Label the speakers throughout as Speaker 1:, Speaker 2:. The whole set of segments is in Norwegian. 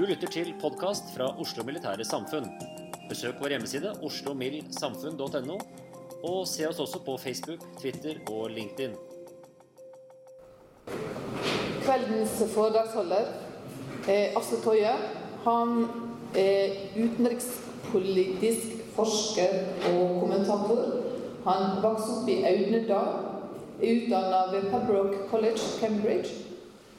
Speaker 1: Du lytter til podkast fra Oslo Militære Samfunn. Besøk vår hjemmeside oslomildsamfunn.no, og se oss også på Facebook, Twitter og LinkedIn.
Speaker 2: Kveldens foredragsholder, eh, Asle Toje, han er utenrikspolitisk forsker og kommentator. Han vokste opp i Audnedal, er utdanna ved Pembroke College, Cambridge,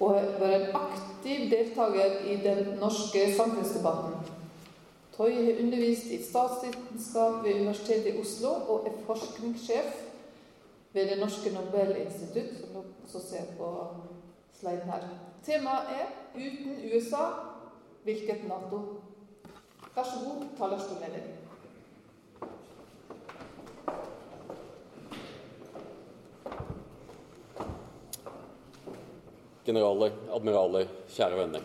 Speaker 2: og vært en aktiv deltaker i den norske samfunnsdebatten. Toy har undervist i statsvitenskap ved Universitetet i Oslo og er forskningssjef ved Det norske Nobelinstitutt, som dere også ser på sliden her. Temaet er 'Uten USA hvilket Nato?' Vær så god, talerstolen er din.
Speaker 3: Generaler, admiraler, kjære venner.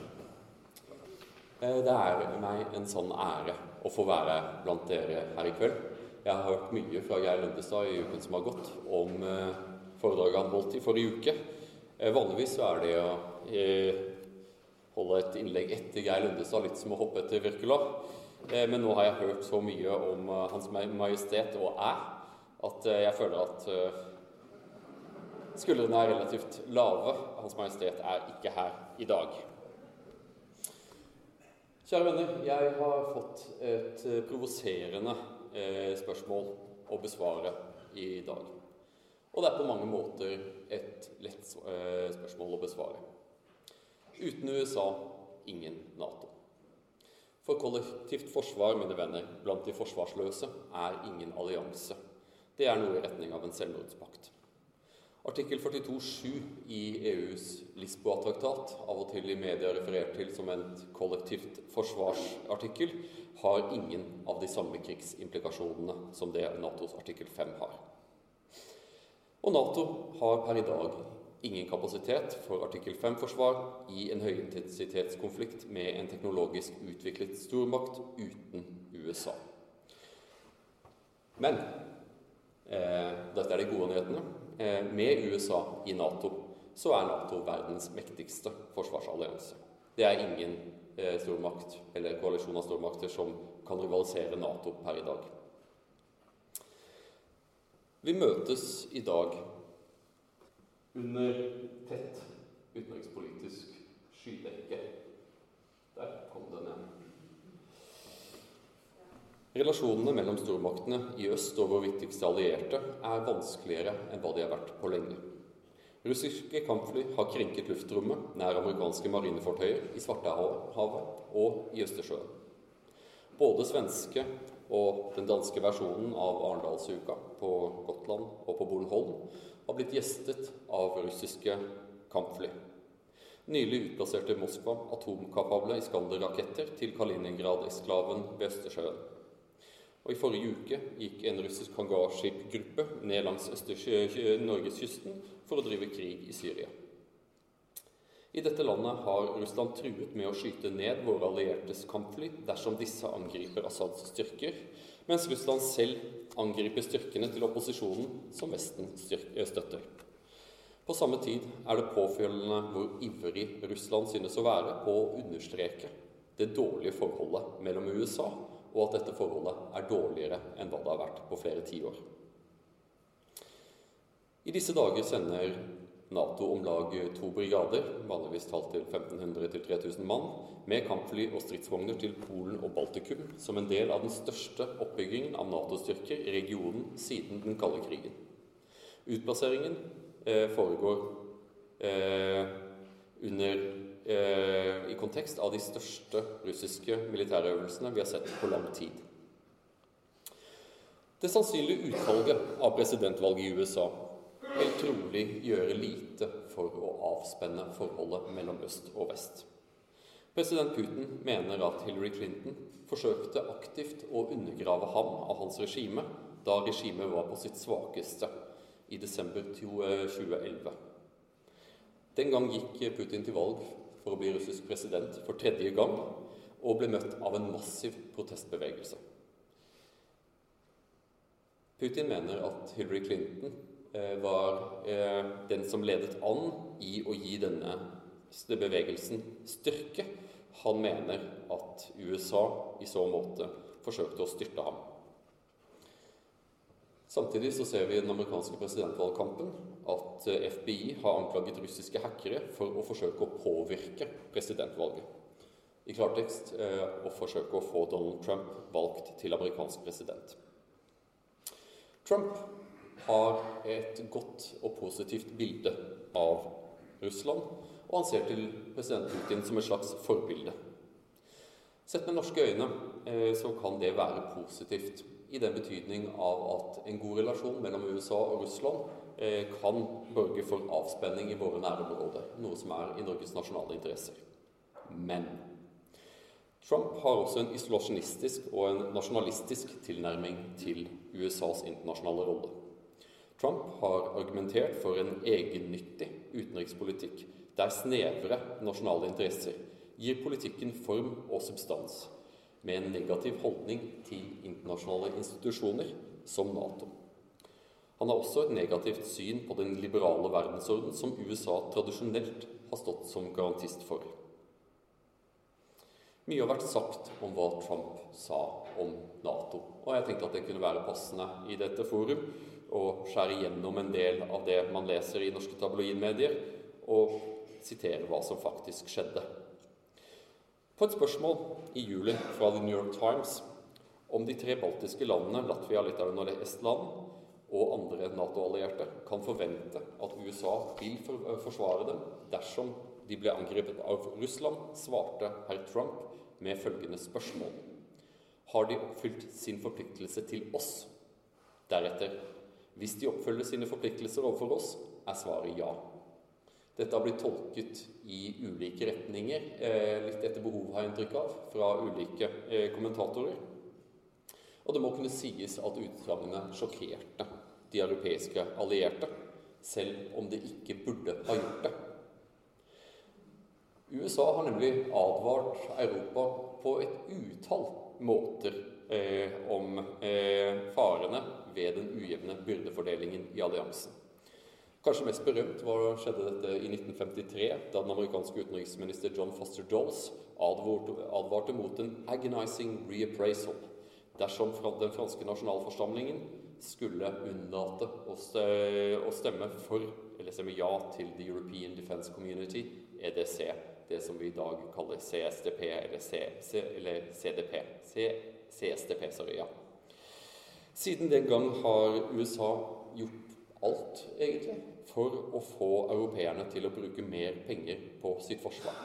Speaker 3: Eh, Det er meg en sann ære å få være blant dere her i kveld. Jeg har hørt mye fra Geir Lundestad i uken som har gått, om eh, foredraget han holdt i forrige uke. Eh, Vanligvis så er det å holde et innlegg etter Geir Lundestad litt som å hoppe etter Wirkola. Men nå har jeg hørt så mye om Hans Majestet og æ at jeg føler at Skuldrene er relativt lave. Hans Majestet er ikke her i dag. Kjære venner, jeg har fått et eh, provoserende eh, spørsmål å besvare i dag. Og det er på mange måter et lett eh, spørsmål å besvare. Uten USA ingen Nato. For kollektivt forsvar, mine venner, blant de forsvarsløse er ingen allianse. Det er noe i retning av en selvmordspakt. Artikkel 42.7 i EUs Lisboa-traktat, av og til i media referert til som en kollektivt forsvarsartikkel, har ingen av de samme krigsimplikasjonene som det Natos artikkel 5 har. Og Nato har per i dag ingen kapasitet for artikkel 5-forsvar i en høyintensitetskonflikt med en teknologisk utviklet stormakt uten USA. Men eh, dette er de gode nyhetene. Eh, med USA i Nato så er Nato verdens mektigste forsvarsallianse. Det er ingen eh, stormakt eller koalisjon av stormakter som kan rivalisere Nato per i dag. Vi møtes i dag under tett utenrikspolitisk skydekke. Der kom den igjen. Relasjonene mellom stormaktene i øst og vår viktigste allierte er vanskeligere enn hva de har vært på lenge. Russiske kampfly har krenket luftrommet nær amerikanske marinefartøyer i Svartehavet og i Østersjøen. Både svenske og den danske versjonen av Arendalsuka på Gotland og på Bornholm har blitt gjestet av russiske kampfly. Nylig utplasserte Moskva atomkapable Iskander-raketter til Kaliningrad-esklaven ved Østersjøen. Og I forrige uke gikk en russisk hangarskipgruppe ned langs Norgeskysten for å drive krig i Syria. I dette landet har Russland truet med å skyte ned våre alliertes kampfly dersom disse angriper Assads styrker, mens Russland selv angriper styrkene til opposisjonen som Vesten støtter. På samme tid er det påfølgende hvor ivrig Russland synes å være på å understreke det dårlige forholdet mellom USA og at dette forholdet er dårligere enn hva det har vært på flere tiår. I disse dager sender Nato om lag to brigader, vanligvis talt til 1500-3000 mann, med kampfly og stridsvogner til Polen og Baltikum som en del av den største oppbyggingen av Nato-styrker i regionen siden den kalde krigen. Utplasseringen eh, foregår eh, under eh, i kontekst av de største russiske militærøvelsene vi har sett på lang tid. Det sannsynlige utvalget av presidentvalget i USA vil trolig gjøre lite for å avspenne forholdet mellom øst og vest. President Putin mener at Hillary Clinton forsøkte aktivt å undergrave ham av hans regime da regimet var på sitt svakeste i desember 2011. Den gang gikk Putin til valg for å bli russisk president for tredje gang, og ble møtt av en massiv protestbevegelse. Putin mener at Hillary Clinton eh, var eh, den som ledet an i å gi denne bevegelsen styrke. Han mener at USA i så måte forsøkte å styrte ham. Samtidig så ser vi i den amerikanske presidentvalgkampen at eh, FBI har anklaget russiske hackere for å forsøke å påvirke presidentvalget. I klartekst eh, å forsøke å få Donald Trump valgt til amerikansk president. Trump har et godt og positivt bilde av Russland, og han ser til president Putin som et slags forbilde. Sett med norske øyne eh, så kan det være positivt i den betydning av at en god relasjon mellom USA og Russland eh, kan borge for avspenning i våre nærområder, noe som er i Norges nasjonale interesser. Men Trump har også en isolasjonistisk og en nasjonalistisk tilnærming til USAs internasjonale rolle. Trump har argumentert for en egennyttig utenrikspolitikk der snevre nasjonale interesser gir politikken form og substans med en negativ holdning til internasjonale institusjoner som Nato. Han har også et negativt syn på den liberale verdensorden som USA tradisjonelt har stått som garantist for. Mye har vært sagt om hva Trump sa om Nato, og jeg tenkte at det kunne være passende i dette forum å skjære gjennom en del av det man leser i norske tabloidmedier, og sitere hva som faktisk skjedde på et spørsmål i juli fra The New York Times om de tre baltiske landene Latvia, Litauen og Estland og andre Nato-allierte kan forvente at USA vil forsvare dem dersom de ble angrepet av Russland, svarte herr Trump med følgende spørsmål Har de oppfylt sin forpliktelse til oss? Deretter Hvis de oppfølger sine forpliktelser overfor oss, er svaret ja. Dette har blitt tolket i ulike retninger, eh, litt etter behov, har jeg inntrykk av, fra ulike eh, kommentatorer. Og det må kunne sies at utsagnene sjokkerte de europeiske allierte, selv om det ikke burde ha gjort det. USA har nemlig advart Europa på et utall måter eh, om farene ved den ujevne byrdefordelingen i alliansen. Kanskje mest berømt var, skjedde dette i 1953, da den amerikanske utenriksminister John Foster Dulles advarte, mot en 'agonizing reappraisal' dersom den franske nasjonalforsamlingen skulle unnlate å stemme for, eller stemme ja til The European Defence Community, EDC, det som vi i dag kaller CSDP, eller, C, C, eller CDP. C, CSDP, sorry, ja. Siden den gang har USA gjort alt, egentlig, for å få europeerne til å bruke mer penger på sitt forsvar.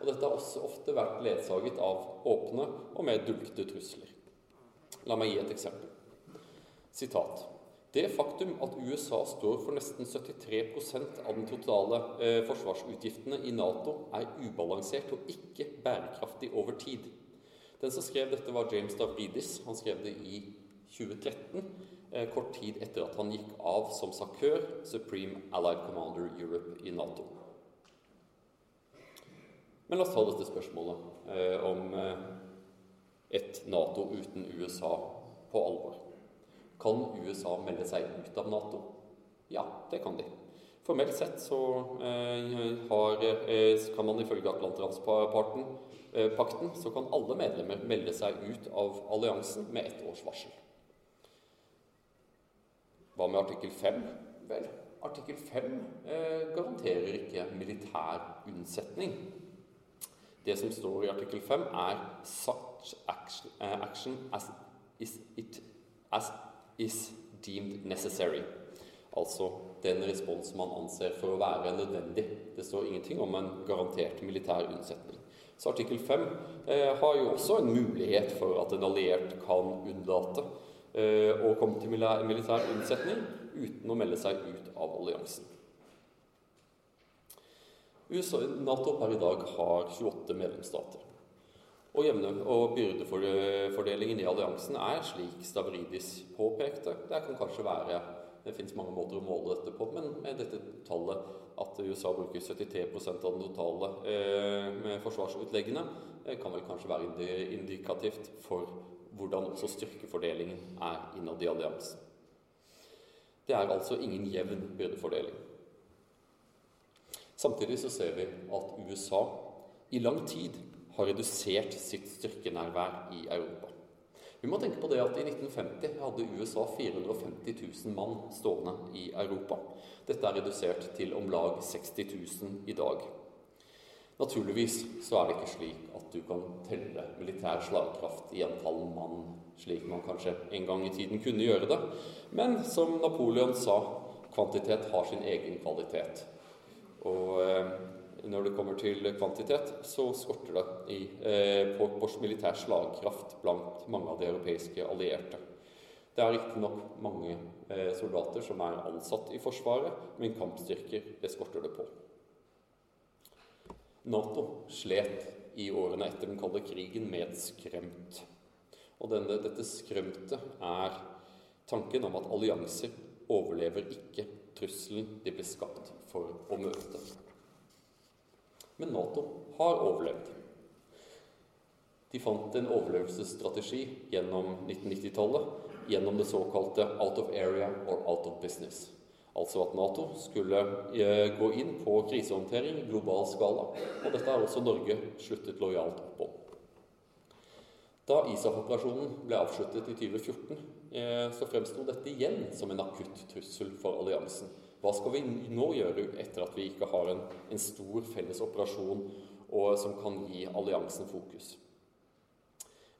Speaker 3: Og dette har også ofte vært ledsaget av åpne og mer dulgte trusler. La meg gi et eksempel. Sitat. Det faktum at USA står for nesten 73% av den totale eh, forsvarsutgiftene i Nato, er ubalansert og ikke bærekraftig over tid. Den som skrev dette, var James Davridis. Han skrev det i 2013, eh, kort tid etter at han gikk av som SACEUR, Supreme Allied Commander Europe i Nato. Men la oss ta dette spørsmålet eh, om eh, et Nato uten USA på alvor. Kan USA melde seg ut av Nato? Ja, det kan de. Formelt sett så eh, har, eh, kan man ifølge Atlanterhavspakten eh, så kan alle medlemmer melde seg ut av alliansen med ett års varsel. Hva med artikkel 5? Vel, artikkel 5 eh, garanterer ikke militær unnsetning. Det som står i artikkel 5, er 'such action, action as, is it, as is deemed necessary'. Altså den respons man anser for å være nødvendig. Det står ingenting om en garantert militær unnsetning. Så artikkel 5 eh, har jo også en mulighet for at en alliert kan unnlate eh, å komme til militær unnsetning uten å melde seg ut av alliansen. USA, Nato per i dag har 28 medlemsstater. Og, og byrdefordelingen i alliansen er slik Stavridis påpekte. Det kan kanskje være det fins mange måter å måle dette på, men med dette tallet at USA bruker 73 av den totale eh, med forsvarsutleggene, eh, kan vel kanskje være indikativt for hvordan også styrkefordelingen er innad i alliansen. Det er altså ingen jevn byrdefordeling. Samtidig så ser vi at USA i lang tid har redusert sitt styrkenærvær i Europa. Vi må tenke på det at I 1950 hadde USA 450 000 mann stående i Europa. Dette er redusert til om lag 60 000 i dag. Naturligvis så er det ikke slik at du kan telle militær slagkraft i antall mann, slik man kanskje en gang i tiden kunne gjøre det. Men som Napoleon sa, kvantitet har sin egen kvalitet. Og eh, når det kommer til kvantitet, så skorter det i, eh, på, vår militær slagkraft blant mange av de europeiske allierte. Det er riktignok mange eh, soldater som er ansatt i Forsvaret, men kampstyrker det skorter det på. Nato slet i årene etter den kalde krigen med skrømt. Og denne, dette skrømte er tanken om at allianser overlever ikke trusselen de ble skapt for å møte men Nato har overlevd. De fant en overlevelsesstrategi gjennom 1990-tallet gjennom det såkalte 'out of area or out of business'. Altså at Nato skulle eh, gå inn på krisehåndtering i global skala. Og dette har også Norge sluttet lojalt opp. Da ISAF-operasjonen ble avsluttet i 2014, eh, så fremsto dette igjen som en akutt trussel for alliansen. Hva skal vi nå gjøre etter at vi ikke har en, en stor felles operasjon og, som kan gi alliansen fokus?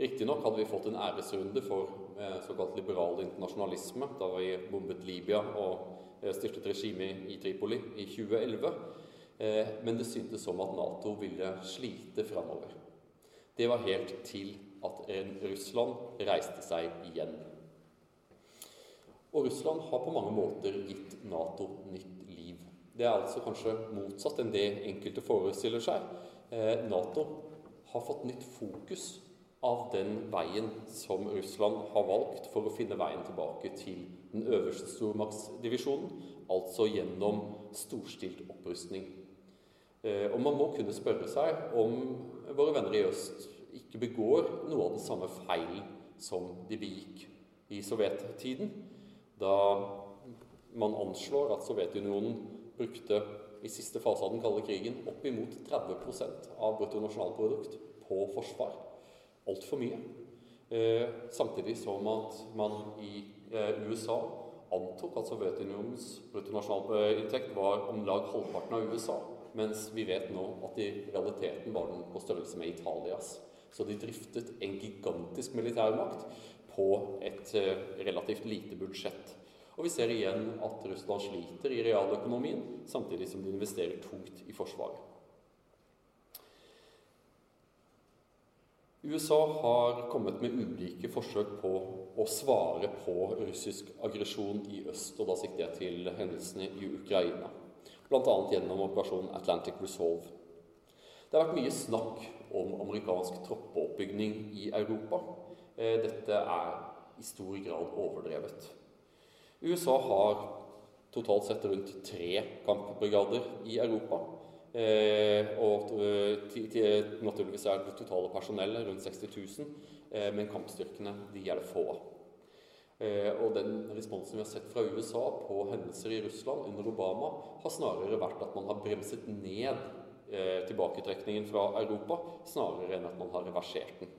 Speaker 3: Riktignok hadde vi fått en æresrunde for eh, såkalt liberal internasjonalisme da vi bombet Libya og eh, styrtet regimet i Tripoli i 2011, eh, men det syntes som at Nato ville slite framover. Det var helt til at Russland reiste seg igjen. Og Russland har på mange måter gitt Nato nytt liv. Det er altså kanskje motsatt enn det enkelte forestiller seg. Eh, Nato har fått nytt fokus av den veien som Russland har valgt for å finne veien tilbake til den øverste stormaktsdivisjonen, altså gjennom storstilt opprustning. Eh, og man må kunne spørre seg om våre venner i øst ikke begår noe av den samme feilen som de begikk i sovjettiden da man anslår at Sovjetunionen brukte i siste fase av den kalde krigen oppimot 30% av bruttonasjonalprodukt på forsvar. Altfor mye. Eh, samtidig som at man i eh, USA antok at Sovjetunionens bruttonasjonalinntekt var om lag halvparten av USA, mens vi vet nå at i realiteten var den på størrelse med Italias. Så de driftet en gigantisk militærmakt på et eh, relativt lite budsjett. Og vi ser igjen at Russland sliter i realøkonomien, samtidig som de investerer tungt i Forsvaret. USA har kommet med ulike forsøk på å svare på russisk aggresjon i øst, og da sikter jeg til hendelsene i Ukraina, bl.a. gjennom operasjonen Atlantic Resolve. Det har vært mye snakk om amerikansk troppeoppbygning i Europa. Eh, dette er i stor grad overdrevet. USA har totalt sett rundt tre kampbrigader i Europa. Eh, og eh, naturligvis er det totale personellet rundt 60 000, eh, men kampstyrkene de er det få og den responsen vi har sett fra USA på hendelser i Russland under Obama, har snarere vært at man har bremset ned tilbaketrekningen fra Europa, snarere enn at man har reversert den.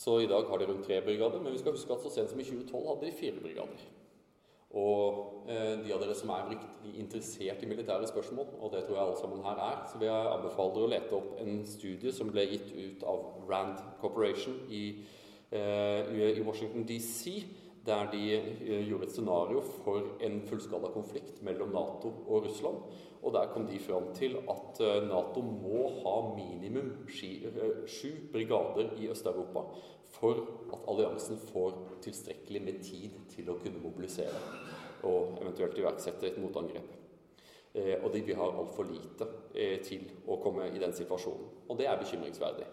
Speaker 3: Så i dag har de rundt tre brigader, men vi skal huske at så sent som i 2012 hadde de fire brigader. Og eh, de av dere som er riktig interessert i militære spørsmål, og det tror jeg alle sammen her er, så vil jeg anbefale dere å lete opp en studie som ble gitt ut av Rand Corporation i, eh, i Washington DC, der de eh, gjorde et scenario for en fullskala konflikt mellom Nato og Russland. Og der kom de fram til at Nato må ha minimum sju brigader i Øst-Europa for at alliansen får tilstrekkelig med tid til å kunne mobilisere og eventuelt iverksette et motangrep. Eh, og de vil ha altfor lite eh, til å komme i den situasjonen. Og det er bekymringsverdig.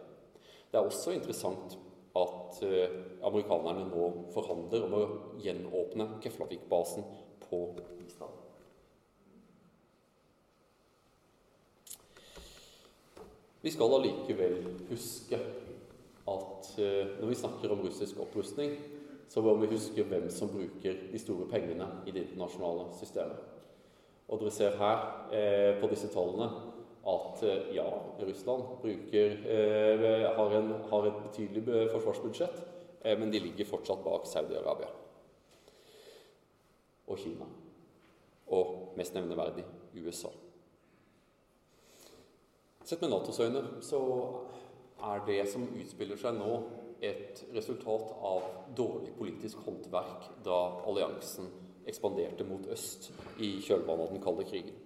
Speaker 3: Det er også interessant at eh, amerikanerne nå forhandler om å gjenåpne Keflavik-basen på Island. Vi skal allikevel huske at eh, når vi snakker om russisk opprustning, så må vi huske hvem som bruker de store pengene i det internasjonale systemet. Og dere ser her eh, på disse tallene at eh, ja, Russland bruker, eh, har, en, har, et betydelig forsvarsbudsjett, eh, men de ligger fortsatt bak Saudi-Arabia og Kina. Og mest nevneverdig USA. Sett med Natos øyne så er det som utspiller seg nå, et resultat av dårlig politisk håndverk da alliansen ekspanderte mot øst i kjølvannet av den kalde krigen.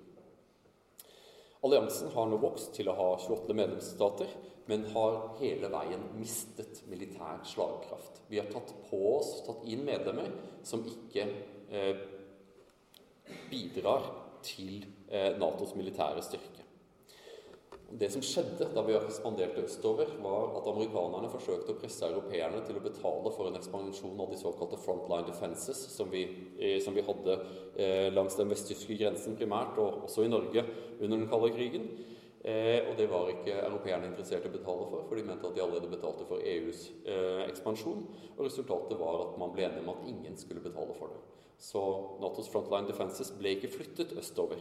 Speaker 3: Alliansen har nå vokst til å ha 28 medlemsstater, men har hele veien mistet militær slagkraft. Vi har tatt på oss, tatt inn medlemmer som ikke eh, bidrar til eh, Natos militære styrke. Det som skjedde da vi ekspanderte østover, var at amerikanerne forsøkte å presse europeerne til å betale for en ekspansjon av de såkalte frontline defenses, som vi, eh, som vi hadde eh, langs den vesttyske grensen primært, og også i Norge under den kalde krigen. Eh, og det var ikke europeerne interessert i å betale for, for de mente at de allerede betalte for EUs ekspansjon. Og resultatet var at man ble enig om at ingen skulle betale for det. Så Natos frontline defenses ble ikke flyttet østover.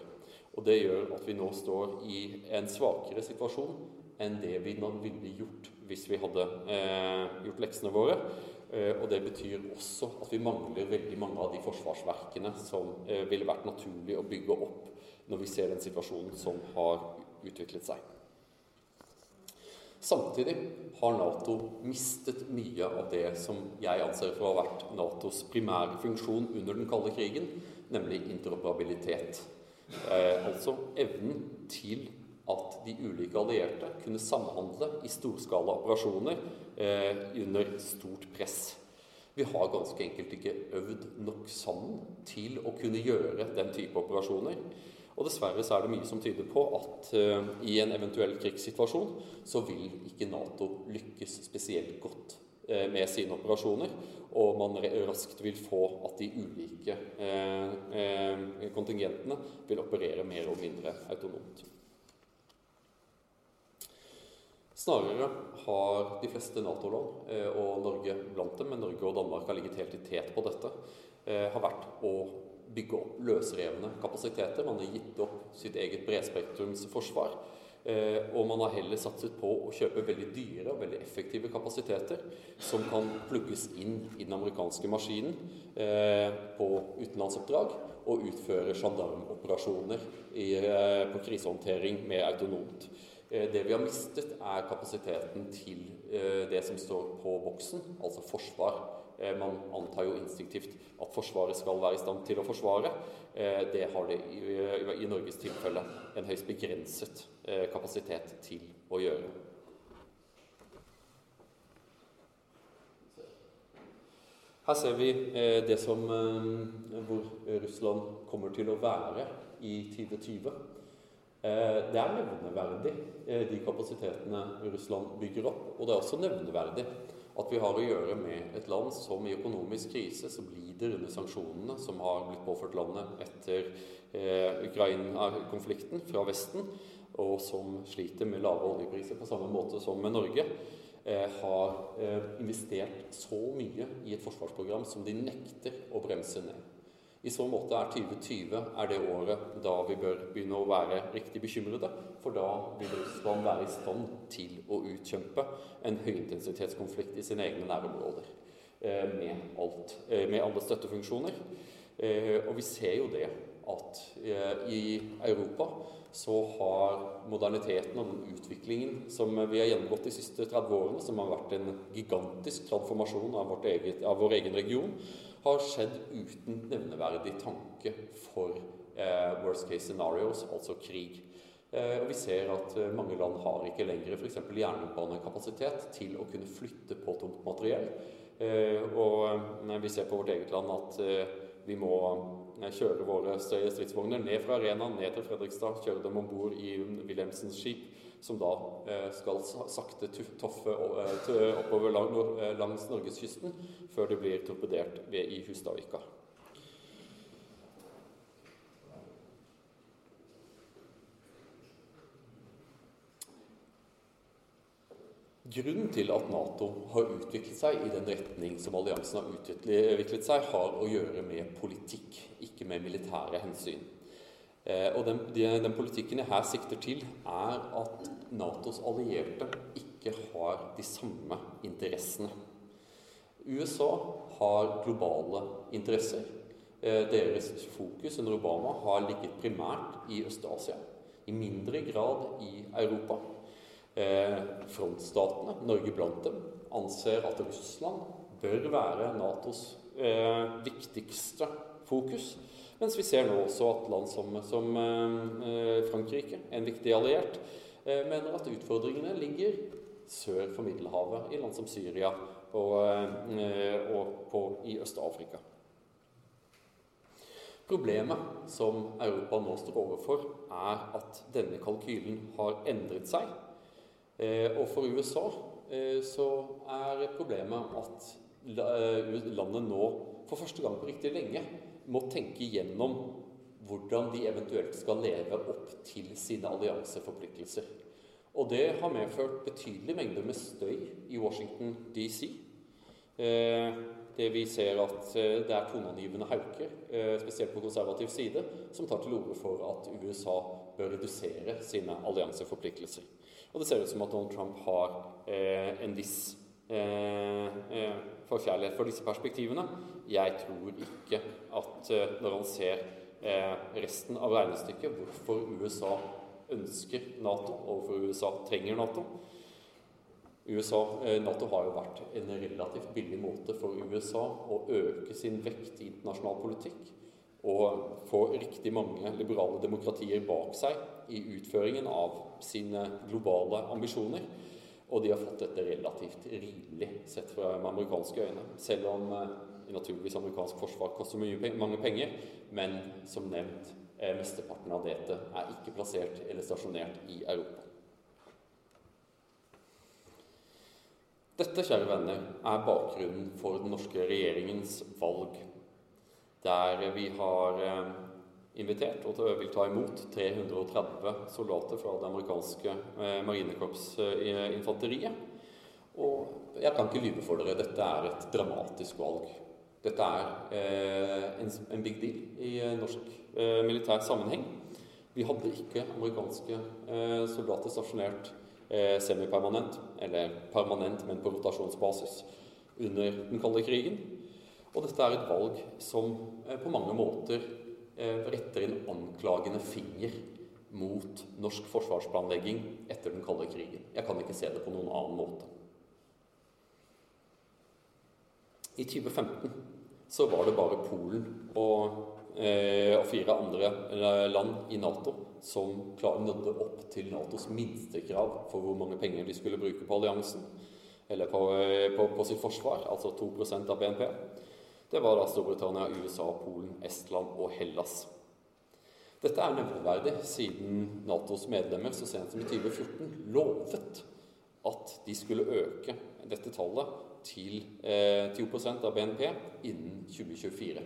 Speaker 3: Og Det gjør at vi nå står i en svakere situasjon enn det vi nå ville gjort hvis vi hadde eh, gjort leksene våre. Eh, og Det betyr også at vi mangler veldig mange av de forsvarsverkene som eh, ville vært naturlig å bygge opp når vi ser den situasjonen som har utviklet seg. Samtidig har Nato mistet mye av det som jeg anser for å ha vært Natos primære funksjon under den kalde krigen, nemlig interoperabilitet. Eh, altså evnen til at de ulike allierte kunne samhandle i storskala operasjoner eh, under stort press. Vi har ganske enkelt ikke øvd nok sammen til å kunne gjøre den type operasjoner. Og dessverre så er det mye som tyder på at eh, i en eventuell krigssituasjon så vil ikke Nato lykkes spesielt godt med sine operasjoner og man raskt vil få at de ulike eh, eh, kontingentene vil operere mer og mindre autonomt. Snarere har de fleste Nato-land, eh, og Norge blant dem, men Norge og Danmark har ligget helt i tet på dette, eh, har vært å bygge opp løsrevne kapasiteter. Man har gitt opp sitt eget bredspektrumsforsvar Eh, og man har heller satset på å kjøpe veldig dyre og veldig effektive kapasiteter som kan plugges inn i den amerikanske maskinen eh, på utenlandsoppdrag og utføre sjandarmoperasjoner eh, på krisehåndtering med autonomt. Det vi har mistet, er kapasiteten til det som står på boksen, altså forsvar Eh, man antar jo instinktivt at Forsvaret skal være i stand til å forsvare. Eh, det har det i Norges tilfelle en høyst begrenset eh, kapasitet til å gjøre. Her ser vi det som, hvor Russland kommer til å være i 2020. Det er nevneverdig, de kapasitetene Russland bygger opp. Og det er også nevneverdig at vi har å gjøre med et land som i økonomisk krise, som lider under sanksjonene som har blitt påført landet etter Ukraina-konflikten fra Vesten, og som sliter med lave oljepriser på samme måte som med Norge. Eh, har eh, investert så mye i et forsvarsprogram som de nekter å bremse ned. I så måte er 2020 er det året da vi bør begynne å være riktig bekymrede. For da vil Russland være i stand til å utkjempe en høyintensitetskonflikt i sine egne nærområder. Eh, med, alt, med alle støttefunksjoner. Og vi ser jo det at i Europa så har moderniteten og den utviklingen som vi har gjennomgått de siste 30 årene, som har vært en gigantisk transformasjon av, eget, av vår egen region, har skjedd uten nevneverdig tanke for eh, worst case scenarios, altså krig. Eh, og Vi ser at eh, mange land har ikke lenger f.eks. jernbanekapasitet til å kunne flytte på tomt materiell. Eh, og vi ser på vårt eget land at eh, vi må kjøre våre stridsvogner ned fra arenaen, ned til Fredrikstad, kjøre dem om bord i Wilhelmsens skip, som da eh, skal sakte toffe eh, oppover eh, langs norgeskysten før det blir torpedert ved i Hustadvika. Grunnen til at Nato har utviklet seg i den retning som alliansen har utviklet seg, har å gjøre med politikk, ikke med militære hensyn. Og den, den, politikken jeg her sikter til, er at Natos allierte ikke har de samme interessene. USA har globale interesser. Eh, deres fokus under Obama har ligget primært i Øst-Asia, i mindre grad i Europa. Eh, frontstatene, Norge blant dem, anser at Russland bør være Natos eh, viktigste fokus. Mens vi ser nå også at land som, som Frankrike, en viktig alliert, mener at utfordringene ligger sør for Middelhavet, i land som Syria og, eh, og på, i Øst-Afrika. Problemet som Europa nå står overfor, er at denne kalkylen har endret seg Eh, og for USA eh, så er problemet at eh, landet nå for første gang på riktig lenge må tenke gjennom hvordan de eventuelt skal leve opp til sine allianseforpliktelser. Og det har medført betydelige mengder med støy i Washington DC. Det vi ser at det er toneangivende hauker, spesielt på konservativ side, som tar til orde for at USA bør redusere sine allianseforpliktelser. Og det ser ut som at Donald Trump har eh, en viss eh, eh, forkjærlighet for disse perspektivene. Jeg tror ikke at eh, når han ser eh, resten av regnestykket, hvorfor USA ønsker Nato, og hvorfor USA trenger Nato USA, eh, Nato har jo vært en relativt billig måte for USA å øke sin vekt i internasjonal politikk og få riktig mange liberale demokratier bak seg i utføringen av sine globale ambisjoner. Og de har fått dette relativt rimelig sett fra amerikanske øyne. Selv om eh, naturligvis amerikansk forsvar koster mye, mange penger. Men som nevnt, eh, mesteparten av dette er ikke plassert eller stasjonert i Europa. Dette, kjære venner, er bakgrunnen for den norske regjeringens valg der vi har eh, invitert og vil ta imot 330 soldater fra det amerikanske eh, marinekorpsinfanteriet. Og jeg kan ikke lyve for dere, dette er et dramatisk valg. Dette er eh, en, big deal i norsk militær sammenheng. Vi hadde ikke amerikanske soldater stasjonert semipermanent, eller permanent, men på rotasjonsbasis, under den kalde krigen. Og dette er et valg som eh, på mange måter eh, retter en anklagende finger mot norsk forsvarsplanlegging etter den kalde krigen. Jeg kan ikke se det på noen annen måte. I 2015 så var det bare Polen og, eh, og fire andre land i Nato som nådde opp til Natos minstekrav for hvor mange penger de skulle bruke på alliansen, eller på, på, på sitt forsvar, altså 2% av BNP. Det var da Storbritannia, USA, Polen, Estland og Hellas. Dette er nevneverdig siden Natos medlemmer så sent som i 2014 lovet at de skulle øke dette tallet til eh, 10 av BNP innen 2024.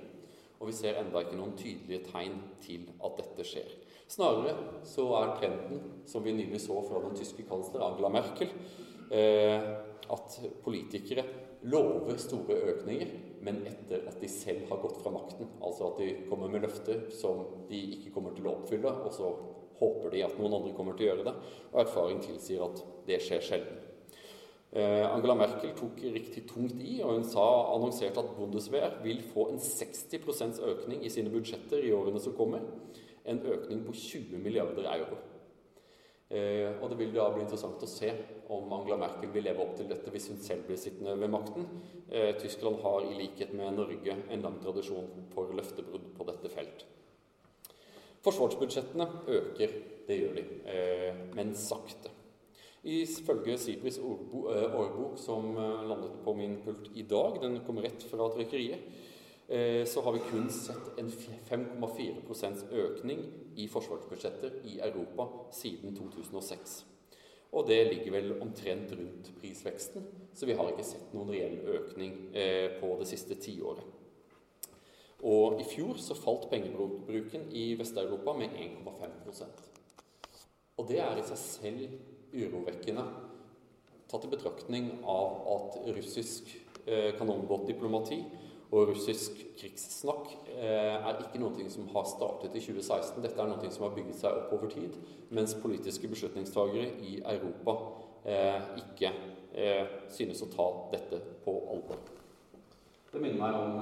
Speaker 3: Og vi ser enda ikke noen tydelige tegn til at dette skjer. Snarere så er trenden, som vi nylig så fra den tyske kansler Angela Merkel, eh, at politikere lover store økninger, men etter at de selv har gått fra makten. Altså at de kommer med løfter som de ikke kommer til å oppfylle, og så håper de at noen andre kommer til å gjøre det. Og erfaring tilsier at det skjer sjelden. Eh, Angela Merkel tok riktig tungt i, og hun sa, annonserte at Bundeswehr vil få en 60% økning i sine budsjetter i årene som kommer. En økning på 20 milliarder euro. Eh, og Det vil da bli interessant å se om Angela Merkel vil leve opp til dette hvis hun selv blir sittende ved makten. Eh, Tyskland har i likhet med Norge en lang tradisjon for løftebrudd på dette felt. Forsvarsbudsjettene øker, det gjør de, men sakte. Ifølge Sibris eh, årbok, som eh, landet på min pult i dag, den kommer rett fra trykkeriet, eh, så har vi kun sett en 5,4% økning i forsvarsbudsjetter i Europa siden 2006. Og det ligger vel omtrent rundt prisveksten, så vi har ikke sett noen reell økning på det siste tiåret. Og i fjor så falt pengebruken i Vest-Europa med 1,5% Og det er i seg selv urovekkende, tatt i betraktning av at russisk eh, kanonbåtdiplomati og russisk krigssnakk eh, er ikke noe som har startet i 2016. Dette er noe som har bygget seg opp over tid, mens politiske beslutningstagere i Europa eh, ikke eh, synes å ta dette på alvor. Det minner meg om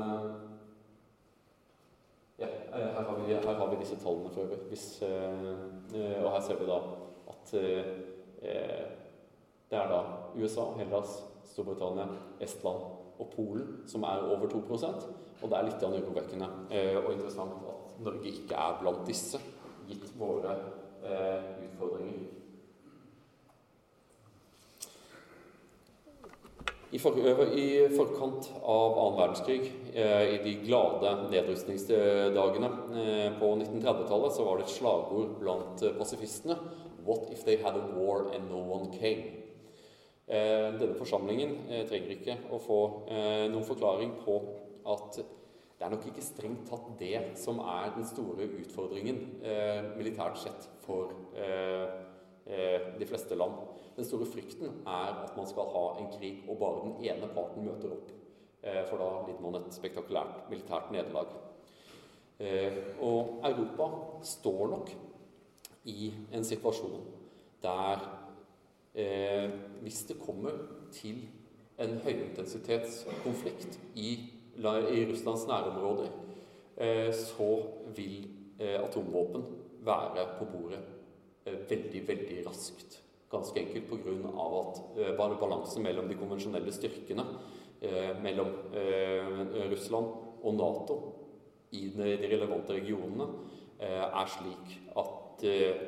Speaker 3: ja, her har, vi, her har vi disse tallene for øvrig. og her ser vi da at det er da USA, Hellas, Storbritannia, Estland og Polen som er over 2% Og det er litt urovekkende eh, og interessant at Norge ikke er blant disse, gitt våre eh, utfordringer. I, for, I, forkant av annen verdenskrig, eh, i de glade nedrustningsdagene eh, på 1930-tallet, så var det et slagord blant pasifistene What if they had a war and no one came? Eh, denne forsamlingen eh, trenger ikke å få eh, noen forklaring på at det er nok ikke strengt tatt det som er den store utfordringen militært sett for de fleste land. Den store frykten er at man skal ha en krig, og bare den ene parten møter opp. For da lider man et spektakulært militært nederlag. Og Europa står nok i en situasjon der eh, hvis det kommer til en høyintensitetskonflikt i, i Russlands nærområder, eh, så vil eh, atomvåpen være på bordet eh, veldig, veldig raskt. Ganske enkelt pga. at eh, balansen mellom de konvensjonelle styrkene eh, mellom Russland og Nato i de relevante regionene er slik at eh,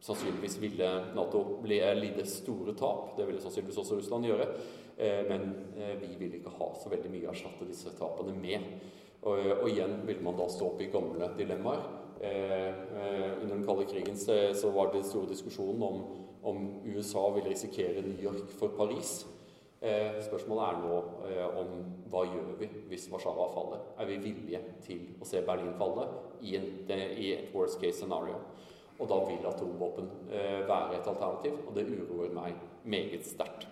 Speaker 3: sannsynligvis ville Nato lide store tap. Det ville sannsynligvis også Russland gjøre. Eh, men eh, vi ville ikke ha så veldig mye å erstatte disse tapene med. Og, og, igjen vil man da stå opp i gamle dilemmaer. under den kalde krigen så, var det store diskusjonen om, om USA ville risikere New York for Paris. Eh, spørsmålet er nå eh, om hva gjør vi hvis Warszawa faller? Er vi villige til å se Berlin falle i, en, i et worst case scenario? Og da vil atomvåpen eh, være et alternativ, og det uroer meg meget sterkt.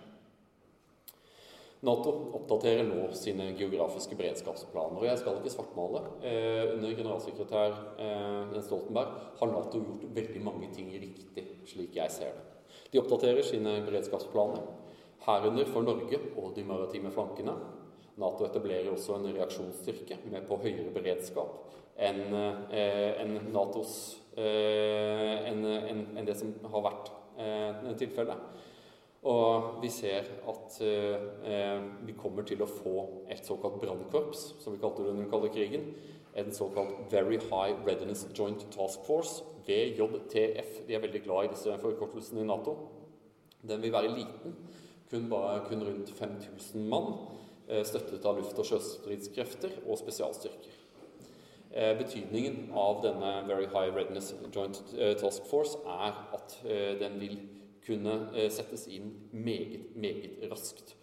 Speaker 3: Nato oppdaterer nå sine geografiske beredskapsplaner. og Jeg skal ikke svartmale. Eh, under generalsekretær eh, Jens Stoltenberg har Nato gjort veldig mange ting riktig, slik jeg ser det. De oppdaterer sine beredskapsplaner herunder for Norge og de maritime flankene. Nato etablerer også en reaksjonsstyrke med på høyere beredskap enn en Natos enn en, en det som har vært eh, tilfellet. Og vi ser at eh, vi kommer til å få et såkalt brannkorps, som vi kalte det under den kalde krigen. En såkalt Very High Readiness Joint Task Force, VJTF. De er veldig glad i disse forkortelsene i Nato. Den vil være liten, kun, bare, kun rundt 5000 mann, eh, støttet av luft- og sjøstridskrefter og spesialstyrker. Betydningen av denne Very High Readiness Joint Task Force er at den vil kunne settes inn meget, meget raskt.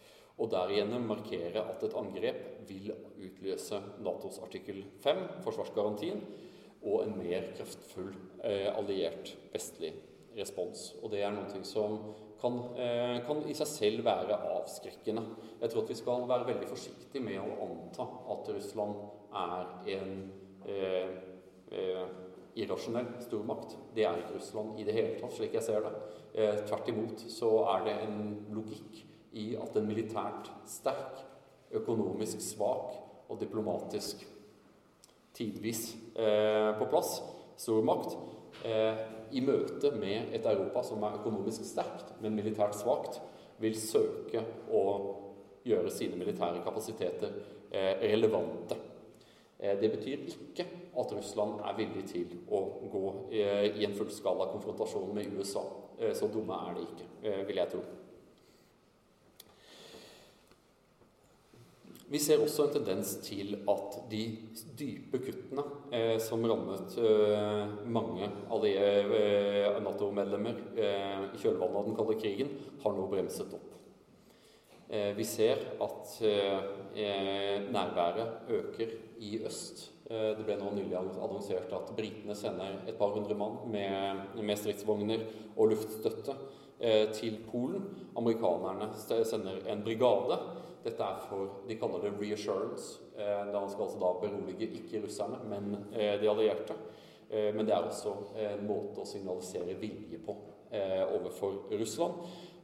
Speaker 3: Og derigjennom markere at et angrep vil utløse Natos artikkel 5, forsvarsgarantien, og en mer kraftfull alliert vestlig respons. Og det er noe som kan, eh, kan, i seg selv være avskrekkende. Jeg tror at vi skal være veldig forsiktige med å anta at Russland er en eh, eh, irrasjonell stormakt. Det er ikke Russland i det hele tatt, slik jeg ser det. Eh, tvert imot så er det en logikk i at en militært sterk, økonomisk svak og diplomatisk tidvis eh, på plass stormakt eh, i møte med et Europa som er økonomisk sterkt, men militært svakt, vil søke å gjøre sine militære kapasiteter eh, relevante. Eh, det betyr ikke at Russland er villig til å gå eh, i en fullskala konfrontasjon med USA. Eh, så dumme er de ikke, vil jeg tro. Vi ser også en tendens til at de dype kuttene eh, som rammet eh, mange eh, Nato-medlemmer i kjølvannet av den kalde krigen, har nå bremset opp. Eh, vi ser at eh, nærværet øker i øst. det ble nå nylig annonsert at britene sender et par hundre mann med, med stridsvogner og luftstøtte til Polen. Amerikanerne sender en brigade. Dette er for De kaller det 'reassurance'. Eh, da skal altså da berolige ikke russerne, men eh, de allierte. Eh, men det er også en måte å signalisere vilje på overfor Russland.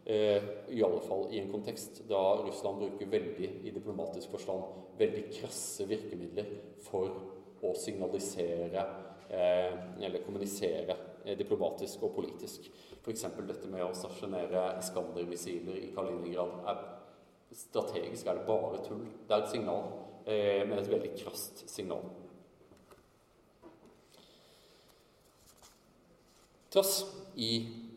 Speaker 3: I alle fall i en kontekst da Russland bruker veldig i diplomatisk forstand veldig krasse virkemidler for å signalisere eller kommunisere diplomatisk og politisk. F.eks. dette med å stasjonere Iskander-missiler i Kaliningrad er Strategisk er det bare tull. Det er et signal, eh, men et veldig krast signal. Trass i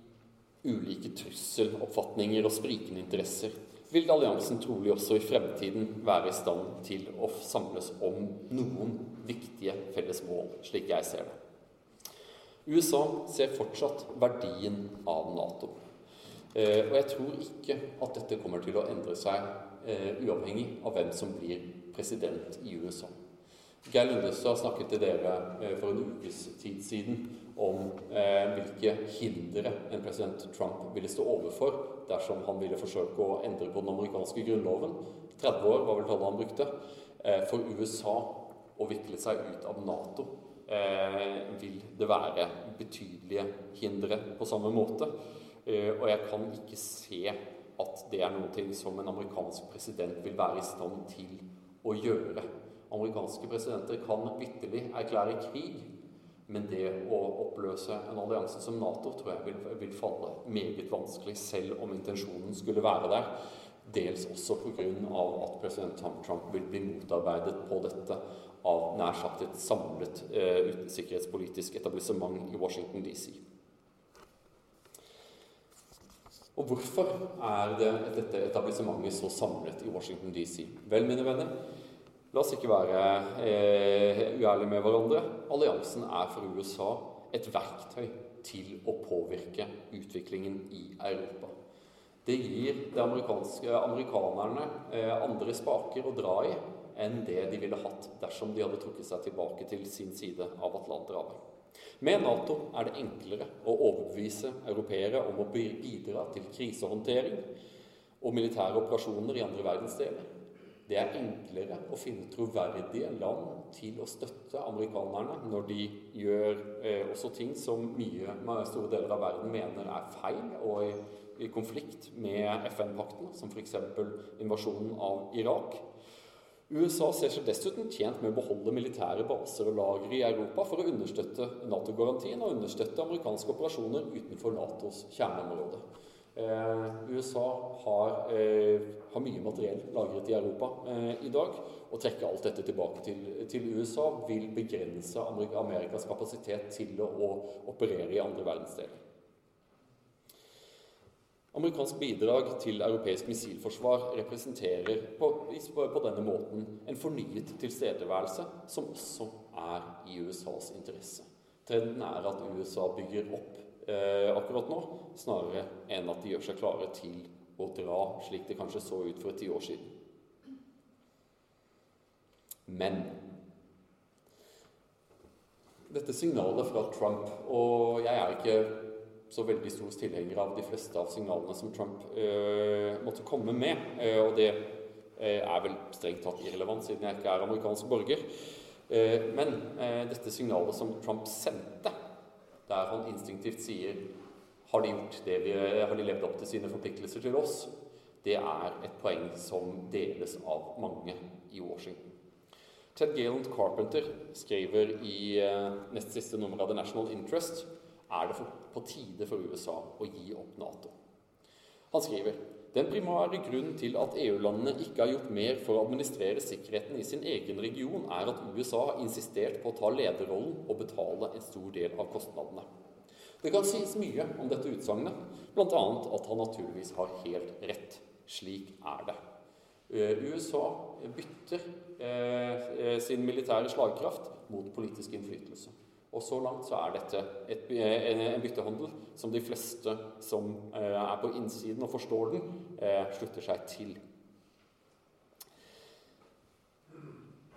Speaker 3: ulike trusseloppfatninger og sprikende interesser vil alliansen trolig også i fremtiden være i stand til å samles om noen viktige felles mål, slik jeg ser det. USA ser fortsatt verdien av Nato. Eh, og jeg tror ikke at dette kommer til å endre seg eh, uavhengig av hvem som blir president i USA. Geir Lundestad snakket til dere eh, for en ukes tid siden om hvilke hindre en president Trump ville stå overfor dersom han ville forsøke å endre på den amerikanske grunnloven. 30 år var vel tallet han brukte. For USA å vikle seg ut av Nato vil det være betydelige hindre på samme måte. Eh, og jeg kan ikke se at det er noe som en amerikansk president vil være i stand til å gjøre. Amerikanske presidenter kan vitterlig erklære krig, men det å oppløse en allianse som Nato tror jeg vil, vil falle meget vanskelig, selv om intensjonen skulle være der. Dels også pga. at president Trump vil bli motarbeidet på dette av nær sagt et samlet eh, sikkerhetspolitisk etablissement i Washington DC. Og hvorfor er det dette etablissementet så samlet i Washington DC? Vel, mine venner, la oss ikke være eh, uærlige med hverandre. Alliansen er for USA et verktøy til å påvirke utviklingen i Europa. Det gir de amerikanerne eh, andre spaker å dra i enn det de ville hatt dersom de hadde trukket seg tilbake til sin side av Atlanterhavet. Med Nato er det enklere å overbevise europeere om å bidra til krisehåndtering og militære operasjoner i andre verdensdeler. Det er enklere å finne troverdige land til å støtte amerikanerne når de gjør eh, også ting som mye store deler av verden mener er feil og i, i konflikt med FN-pakten, som f.eks. invasjonen av Irak. USA ser seg dessuten tjent med å beholde militære baser og lagre i Europa for å understøtte Nato-garantien og understøtte amerikanske operasjoner utenfor Natos kjerneområde. Eh, USA har, eh, har, mye materiell lagret i Europa eh, i dag. Å trekke alt dette tilbake til, til USA vil begrense Amerikas kapasitet til å, å operere i andre verdensdeler. Amerikansk bidrag til europeisk missilforsvar representerer på, på, denne måten en fornyet tilstedeværelse som også er i USAs interesse. Trenden er at USA bygger opp akkurat nå, snarere enn at de gjør seg klare til å dra, slik det kanskje så ut for ti år siden. Men dette signalet fra Trump Og jeg er ikke så veldig stor tilhenger av de fleste av signalene som Trump øh, måtte komme med. Øh, og det er vel strengt tatt irrelevant, siden jeg ikke er amerikansk borger. men dette signalet som Trump sendte, der han instinktivt sier har de, gjort det vi, har de levd opp til sine forpliktelser til oss, det er et poeng som deles av mange i Washington. Ted Galant Carpenter skriver i nest siste nummer av The National Interest er det på tide for USA å gi opp Nato. Han skriver den primære grunnen til at EU-landene ikke har gjort mer for å administrere sikkerheten i sin egen region, er at USA har insistert på å ta lederrollen og betale en stor del av kostnadene. Det kan sies mye om dette utsagnet, bl.a. at han naturligvis har helt rett. Slik er det. Eh, USA bytter eh, eh, sin militære slagkraft mot politisk innflytelse. Og så langt så er dette et, en byttehandel som de fleste som eh, er på innsiden og forstår den, eh, slutter seg til.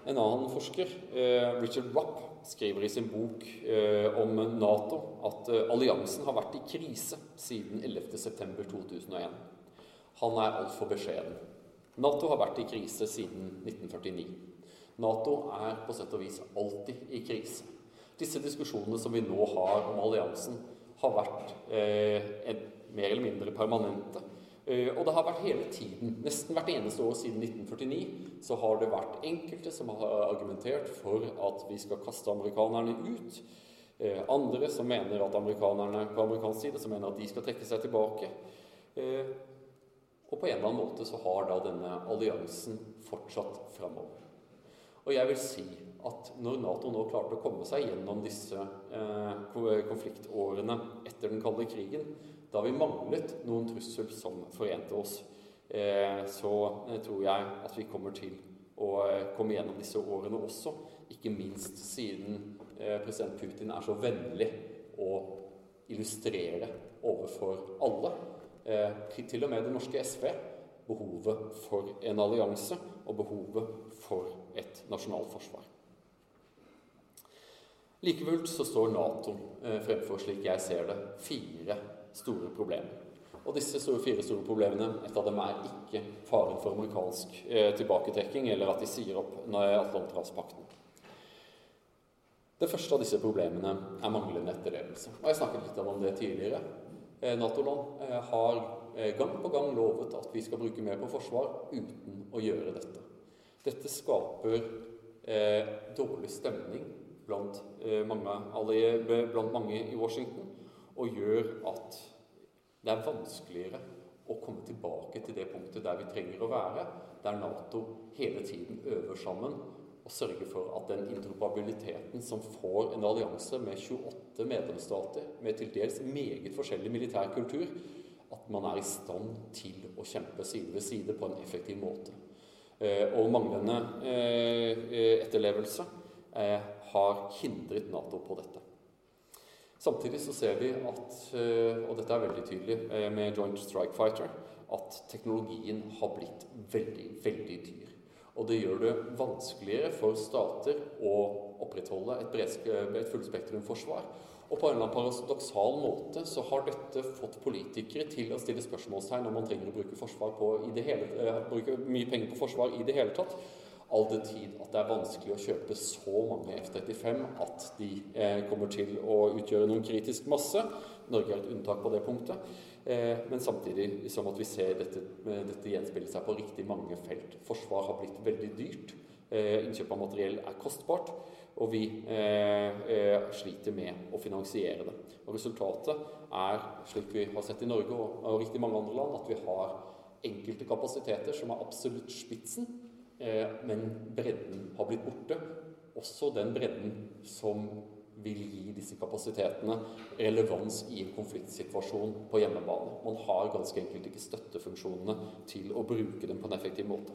Speaker 3: En annen forsker, eh, Richard Rupp, skriver i sin bok om Nato at alliansen har vært i krise siden 11.9.2001. Han er altfor beskjeden. Nato har vært i krise siden 1949. Nato er på sett og vis alltid i krise. Disse diskusjonene som vi nå har om alliansen, har vært eh, mer eller mindre permanente. Eh, og det har vært hele tiden, nesten hvert eneste år siden 1949, så har det vært enkelte som har argumentert for at vi skal kaste amerikanerne ut. Eh, andre som mener at amerikanerne på amerikansk side som mener at de skal trekke seg tilbake. Eh, og på en eller annen måte så har da denne alliansen fortsatt framover. Og jeg vil si at når Nato nå klarte å komme seg gjennom disse eh, konfliktårene etter den kalde krigen, da vi manglet noen trussel som forente oss, eh, så eh, tror jeg at vi kommer til å komme gjennom disse årene også. Ikke minst siden president Putin er så vennlig å illustrere overfor alle, til og med det norske SV, behovet for en allianse og behovet for et nasjonalt forsvar. Like så står Nato eh, fremfor, slik jeg ser det, fire store problemer. Og disse store, fire store problemene, et av dem er ikke faren for amerikansk eh, tilbaketrekking, eller at de sier opp Atlanterhavspakten. Det første av disse problemene er manglende etterlevelse. Og Jeg snakket litt om det tidligere. Eh, Nato-land har gang på gang lovet at vi skal bruke mer på forsvar uten å gjøre dette. Dette skaper eh, dårlig stemning blant, eh, mange, blant mange i Washington og gjør at det er vanskeligere å komme tilbake til det punktet der vi trenger å være, der Nato hele tiden øver sammen og sørger for at den interoperabiliteten som får en allianse med 28 medlemsstater, med til dels meget forskjellig militær kultur, at man er i stand til å kjempe side ved side på en effektiv måte. Eh, og manglende eh, etterlevelse har hindret Nato på dette. Samtidig så ser vi at, eh, og dette er veldig tydelig eh, med Joint Strike Fighter, at teknologien har blitt veldig, veldig dyr. Og det gjør det vanskeligere for stater å opprettholde et, et fullspektrumforsvar. Og på en eller annen paradoksal måte så har dette fått politikere til å stille spørsmålstegn om man trenger å bruke, på hele, eh, bruke mye penger på forsvar i det hele tatt all den tid at det er vanskelig å kjøpe så mange F-35 at de eh, kommer til å utgjøre noen kritisk masse. Norge er et unntak på det punktet. Eh, men samtidig som at vi ser dette, dette gjenspeile seg på riktig mange felt. Forsvar har blitt veldig dyrt. Innkjøp av materiell er kostbart. Og vi eh, eh, sliter med å finansiere det. Og Resultatet er, slik vi har sett i Norge og, og riktig mange andre land, at vi har enkelte kapasiteter som er absolutt spitsen Eh, men bredden har blitt borte. Også den bredden som vil gi disse kapasitetene relevans i en konfliktsituasjon på hjemmebane. Man har ganske enkelt ikke støttefunksjonene til å bruke dem på en effektiv måte.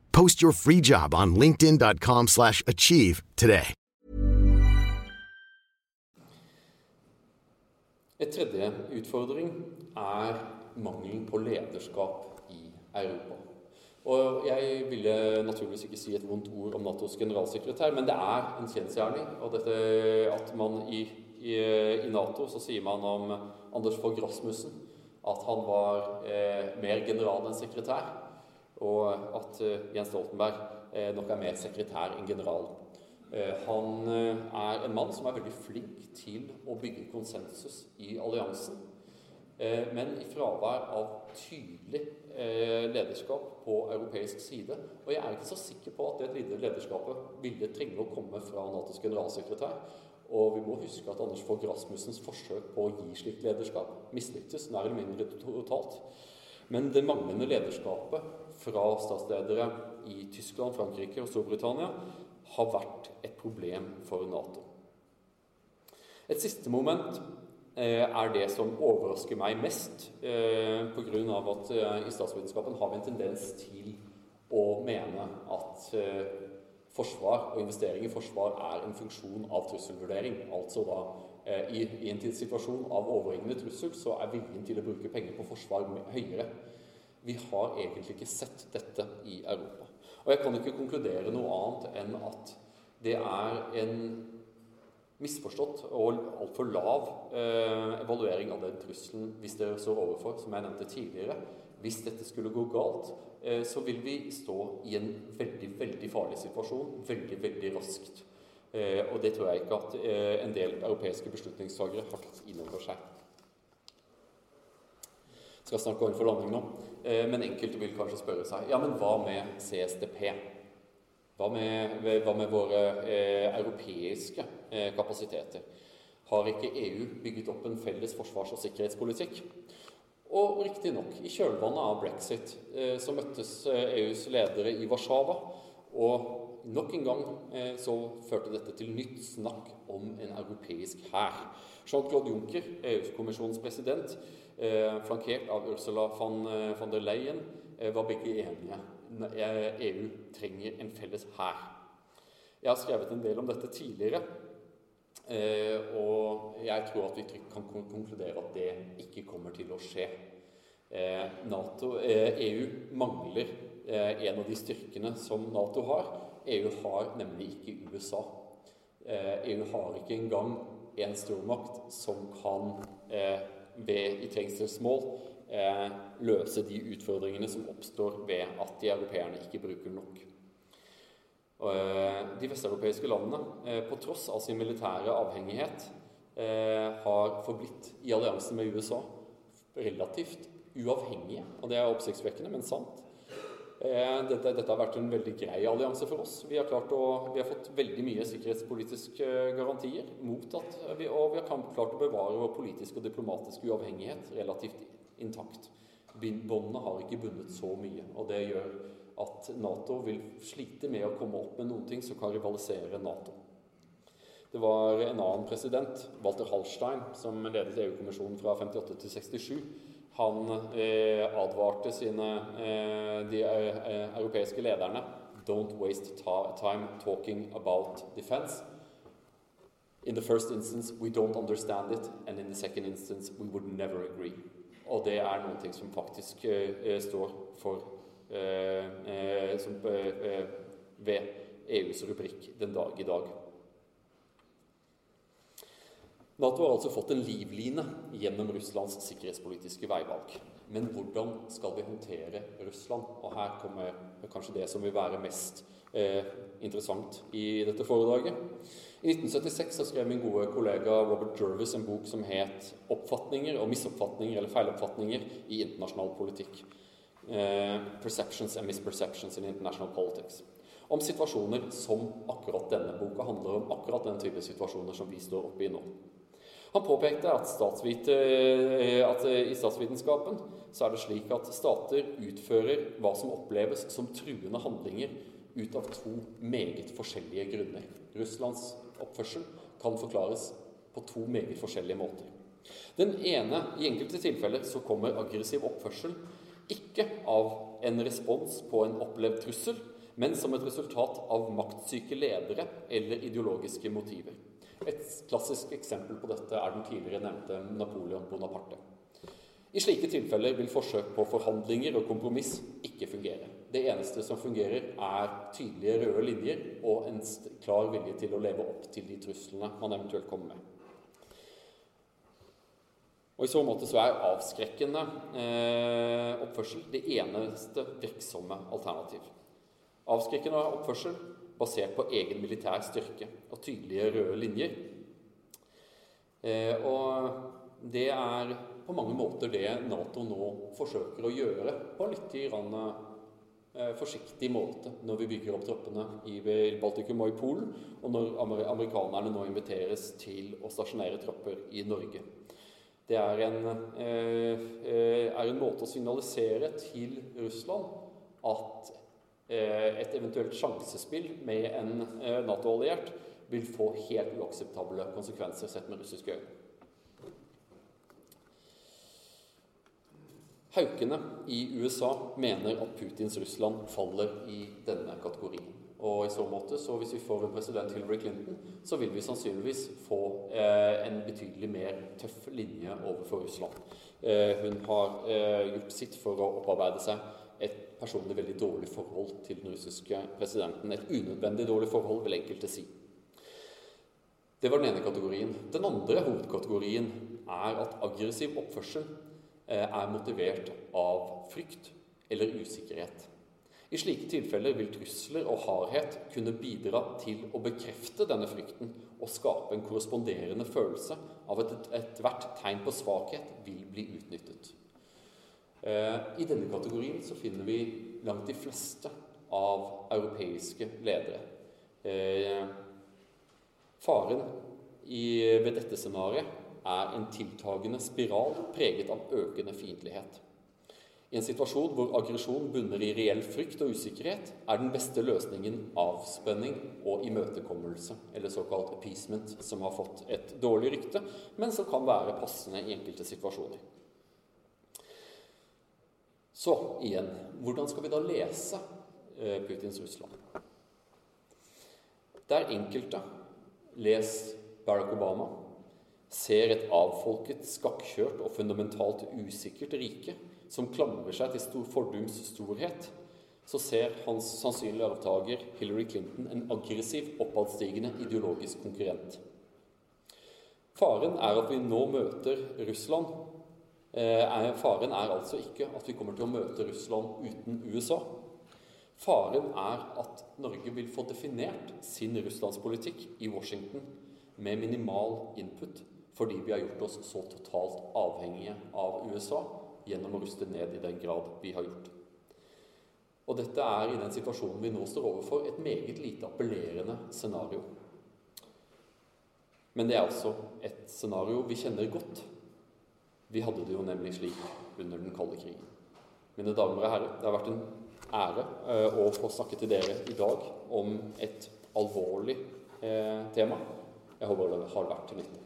Speaker 4: Post your free job on linkedin.com/achieve slash achieve today.
Speaker 3: Et tredje utfordring er mangelen på lederskap i Europa. Og Jeg ville naturligvis ikke si et vondt ord om Natos generalsekretær, men det er en kjensgjerning. At man i, i, i, Nato så sier man om Anders Fogh Rasmussen at han var eh, mer general enn sekretær, og at eh, Jens Stoltenberg eh, nok er mer sekretær enn general. Eh, han er en mann som er veldig flink til å bygge konsensus i alliansen. Men i fravær av tydelig lederskap på europeisk side. Og jeg er ikke så sikker på at det lederskapet ville trenge å komme fra Natos generalsekretær. Og vi må huske at Anders Fogh Rasmussens forsøk på å gi slikt lederskap mislyktes nær eller mindre totalt. Men det manglende lederskapet fra statsledere i Tyskland, Frankrike og Storbritannia har vært et problem for Nato. Et siste moment eh, er det som overrasker meg mest, eh, pga. at eh, i statsvitenskapen har vi en tendens til å mene at eh, forsvar og investering i forsvar er en funksjon av trusselvurdering. Altså da i, i, en situasjon av overhengende trussel så er viljen til å bruke penger på forsvar høyere. Vi har egentlig ikke sett dette i Europa. Og jeg kan ikke konkludere noe annet enn at det er en misforstått og altfor lav eh, evaluering av den trusselen hvis det står overfor, som jeg nevnte tidligere. Hvis dette skulle gå galt, eh, så vil vi stå i en veldig, veldig farlig situasjon veldig, veldig raskt. Eh, og det tror jeg ikke at eh, en del europeiske beslutningstagere har tatt inn over seg. Skal snakke om for landing nå, eh, men enkelte vil kanskje spørre seg ja, men hva med CSDP? Hva med, hva med våre eh, europeiske eh, kapasiteter? Har ikke EU bygget opp en felles forsvars- og sikkerhetspolitikk? Og riktignok, i kjølvannet av brexit eh, så møttes EUs eh, e ledere i Warszawa. Og nok en gang eh, så førte dette til nytt snakk om en europeisk hær. Jean-Claude Juncker, EU-kommisjonspresident, president, eh, flankert av Ursula von, von der Leyen, var begge enige EU trenger en felles hær. Jeg har skrevet en del om dette tidligere, eh, og jeg tror at vi kan konkludere at det ikke kommer til å skje. Eh, NATO, EU eh, mangler en av de styrkene som Nato har. EU har nemlig ikke USA. EU har ikke engang en stormakt som kan ved i trengselsmål eh, løse de utfordringene som oppstår ved at de europeerne ikke bruker nok. Eh, de vesteuropeiske landene, eh, på tross av sin militære avhengighet, eh, har forblitt i alliansen med USA relativt uavhengige. Og det er oppsiktsvekkende, men sant. Eh, dette, dette, har vært en veldig grei allianse for oss. Vi har, å, vi har fått veldig mye sikkerhetspolitiske garantier mot at vi, og vi har klart å bevare vår politiske og diplomatiske uavhengighet relativt intakt. Båndene har ikke bundet så mye, og det gjør at Nato vil slite med å komme opp med noen ting som kan rivalisere Nato. Det var en annen president, Walter Hallstein, som ledet EU-kommisjonen fra 58 til 67. Han eh, advarte sine, eh, de eh, europeiske lederne Don't waste time talking about defense. In the first instance, we don't understand it, and in the second instance, we would never agree. Og det er noen som faktisk uh, står for uh, uh, som, ved EUs rubrikk den dag i dag. Nato har altså fått en livline gjennom Russlands sikkerhetspolitiske veivalg. Men hvordan skal vi håndtere Russland? Og her kommer kanskje det som vil være mest eh, interessant i dette foredraget. I 1976 så skrev min gode kollega Robert Jervis en bok som het 'Oppfatninger og misoppfatninger eller feiloppfatninger i internasjonal politikk'. Eh, 'Perceptions and Misperceptions in International Politics'. Om situasjoner som akkurat denne boka handler om. Akkurat den type situasjoner som vi står oppe i nå. Han påpekte at, eh, at, i statsvitenskapen så er det slik at stater utfører hva som oppleves som truende handlinger ut av to meget forskjellige grunner. Russlands oppførsel kan forklares på to meget forskjellige måter. Den ene, I enkelte tilfeller så kommer aggressiv oppførsel ikke av en respons på en opplevd trussel, men som et resultat av maktsyke ledere eller ideologiske motiver. Et klassisk eksempel på dette er den tidligere nevnte Napoleon Bonaparte. I slike tilfeller vil forsøk på forhandlinger og kompromiss ikke fungere. Det eneste som fungerer, er tydelige røde linjer og en klar vilje til å leve opp til de truslene man eventuelt kommer med. Og I så måte så er avskrekkende eh, oppførsel det eneste virksomme alternativ. Avskrekkende oppførsel basert på egen militær styrke og tydelige røde linjer. Eh, og det er på mange måter det Nato nå forsøker å gjøre på litt grann, eh, forsiktig måte når vi bygger opp troppene i Baltikum og i Polen, og når amerikanerne nå inviteres til å stasjonere tropper i Norge. Det er en, eh, er en måte å signalisere til Russland at et eventuelt sjansespill med en eh, Nato-alliert vil få helt uakseptable konsekvenser sett med russiske øyne. Haukene i USA mener at Putins Russland faller i denne kategorien. Og i så måte, så hvis vi får en president Hillary Clinton, så vil vi sannsynligvis få eh, en betydelig mer tøff linje overfor Russland. Eh, hun har eh, gjort sitt for å opparbeide seg et personlig veldig dårlig forhold til den russiske presidenten. Et unødvendig dårlig forhold, vil enkelte si. Det var den ene kategorien. Den andre hovedkategorien er at aggressiv oppførsel Eh, er motivert av frykt eller usikkerhet. I slike tilfeller vil trusler og hardhet kunne bidra til å bekrefte denne frykten og skape en korresponderende følelse av at ethvert tegn på svakhet vil bli utnyttet. Eh, I denne kategorien så finner vi langt de fleste av europeiske ledere. Eh, faren ved dette scenarioet er en tiltagende spiral preget av økende fiendtlighet. I en situasjon hvor aggresjon bunner i reell frykt og usikkerhet, er den beste løsningen avspenning og imøtekommelse, eller såkalt appeasement, som har fått et dårlig rykte, men som kan være passende i enkelte situasjoner. Så igjen hvordan skal vi da lese eh, Putins Russland? Der enkelte les Barack Obama ser et avfolket, skakkjørt og fundamentalt usikkert rike som klamrer seg til stor fordums storhet, så ser hans sannsynlige arvtaker Hillary Clinton en aggressiv, oppadstigende ideologisk konkurrent. Faren er at vi nå møter Russland. Eh, faren er altså ikke at vi kommer til å møte Russland uten USA. Faren er at Norge vil få definert sin russlandspolitikk i Washington med minimal input fordi vi har gjort oss så totalt avhengige av USA gjennom å ruste ned i den grad vi har gjort. Og dette er i den situasjonen vi nå står overfor, et meget lite appellerende scenario. Men det er altså et scenario vi kjenner godt. Vi hadde det jo nemlig slik under den kalde krigen. Mine damer og herrer, det har vært en ære eh, å få snakke til dere i dag om et alvorlig eh, tema. Jeg håper det har vært til nytte.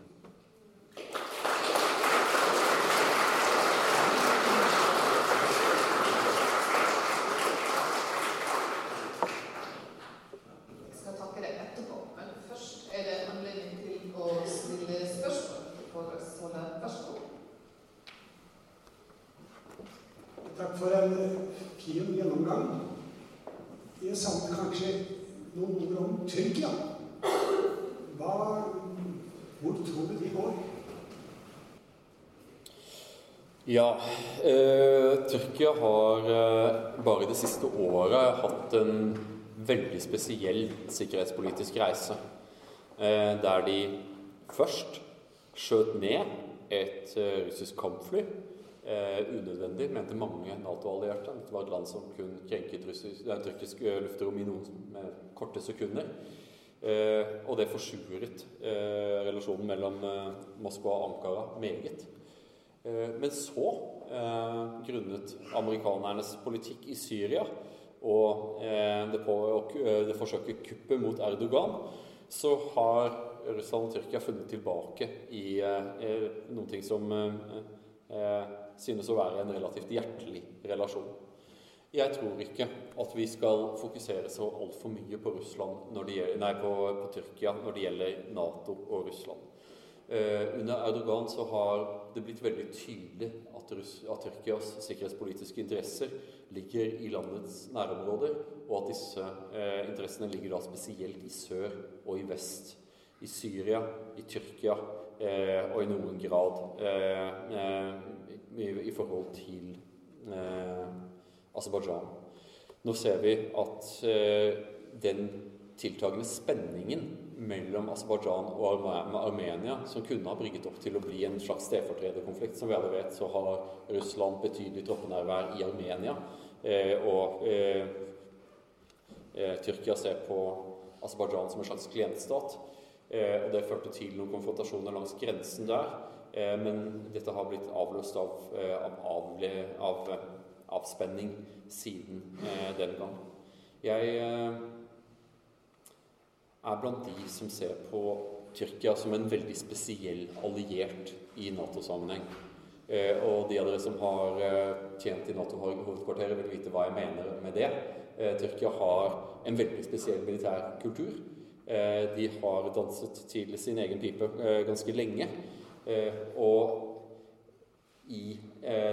Speaker 2: Jeg skal takke deg etterpå, men først er det anledning til å
Speaker 5: fin gjennomgang. Jeg savner kanskje noen ord om Tyrkia. Hva, hvor tror du de går?
Speaker 3: Ja, eh, Tyrkia har eh, bare det siste året hatt en veldig spesiell sikkerhetspolitisk reise. Eh, der de først skjøt ned et eh, russisk kampfly. Eh, unødvendig, mente mange Nato-allierte. Dette var et land som kun krenket russisk, tyrkisk luftrom i noen korte sekunder. Eh, og det forsuret eh, relasjonen mellom eh, Moskva og Ankara meget. men så, grunnet amerikanernes politikk i Syria og det, på, det forsøket kuppet mot Erdogan, så har Russland og Tyrkia funnet tilbake i eh, noe som eh, eh, synes å være en relativt hjertelig relasjon. Jeg tror ikke at vi skal fokusere så altfor mye på, gjelder, nei, på, på, Tyrkia når det gjelder Nato og Russland. Eh, under Erdogan så har det blitt veldig tydelig at, Russ, at Tyrkias sikkerhetspolitiske interesser ligger i landets nærområder, og at disse eh, interessene ligger da spesielt i sør og i vest i Syria, i Tyrkia eh, og i noen grad i, i, forhold til eh, Aserbajdsjan. Nå ser vi at eh, den tiltagende spenningen mellom Aserbajdsjan og Armenia, som kunne ha brygget opp til å bli en slags stedfortrederkonflikt. Som vi alle vet, så har Russland betydelig troppenærvær i Armenia. Eh, og eh, eh, Tyrkia ser på Aserbajdsjan som en slags klientstat. Eh, og Det førte til noen konfrontasjoner langs grensen der. Eh, men dette har blitt avløst av, eh, av, av avspenning siden den gang. Jeg er blant de som ser på Tyrkia som en veldig spesiell alliert i Nato-sammenheng. Og de av dere som har tjent i Nato-hovedkvarteret, vil vite hva jeg mener med det. Tyrkia har en veldig spesiell militær kultur. Eh, de har danset til sin egen pipe eh, ganske lenge. Eh, og i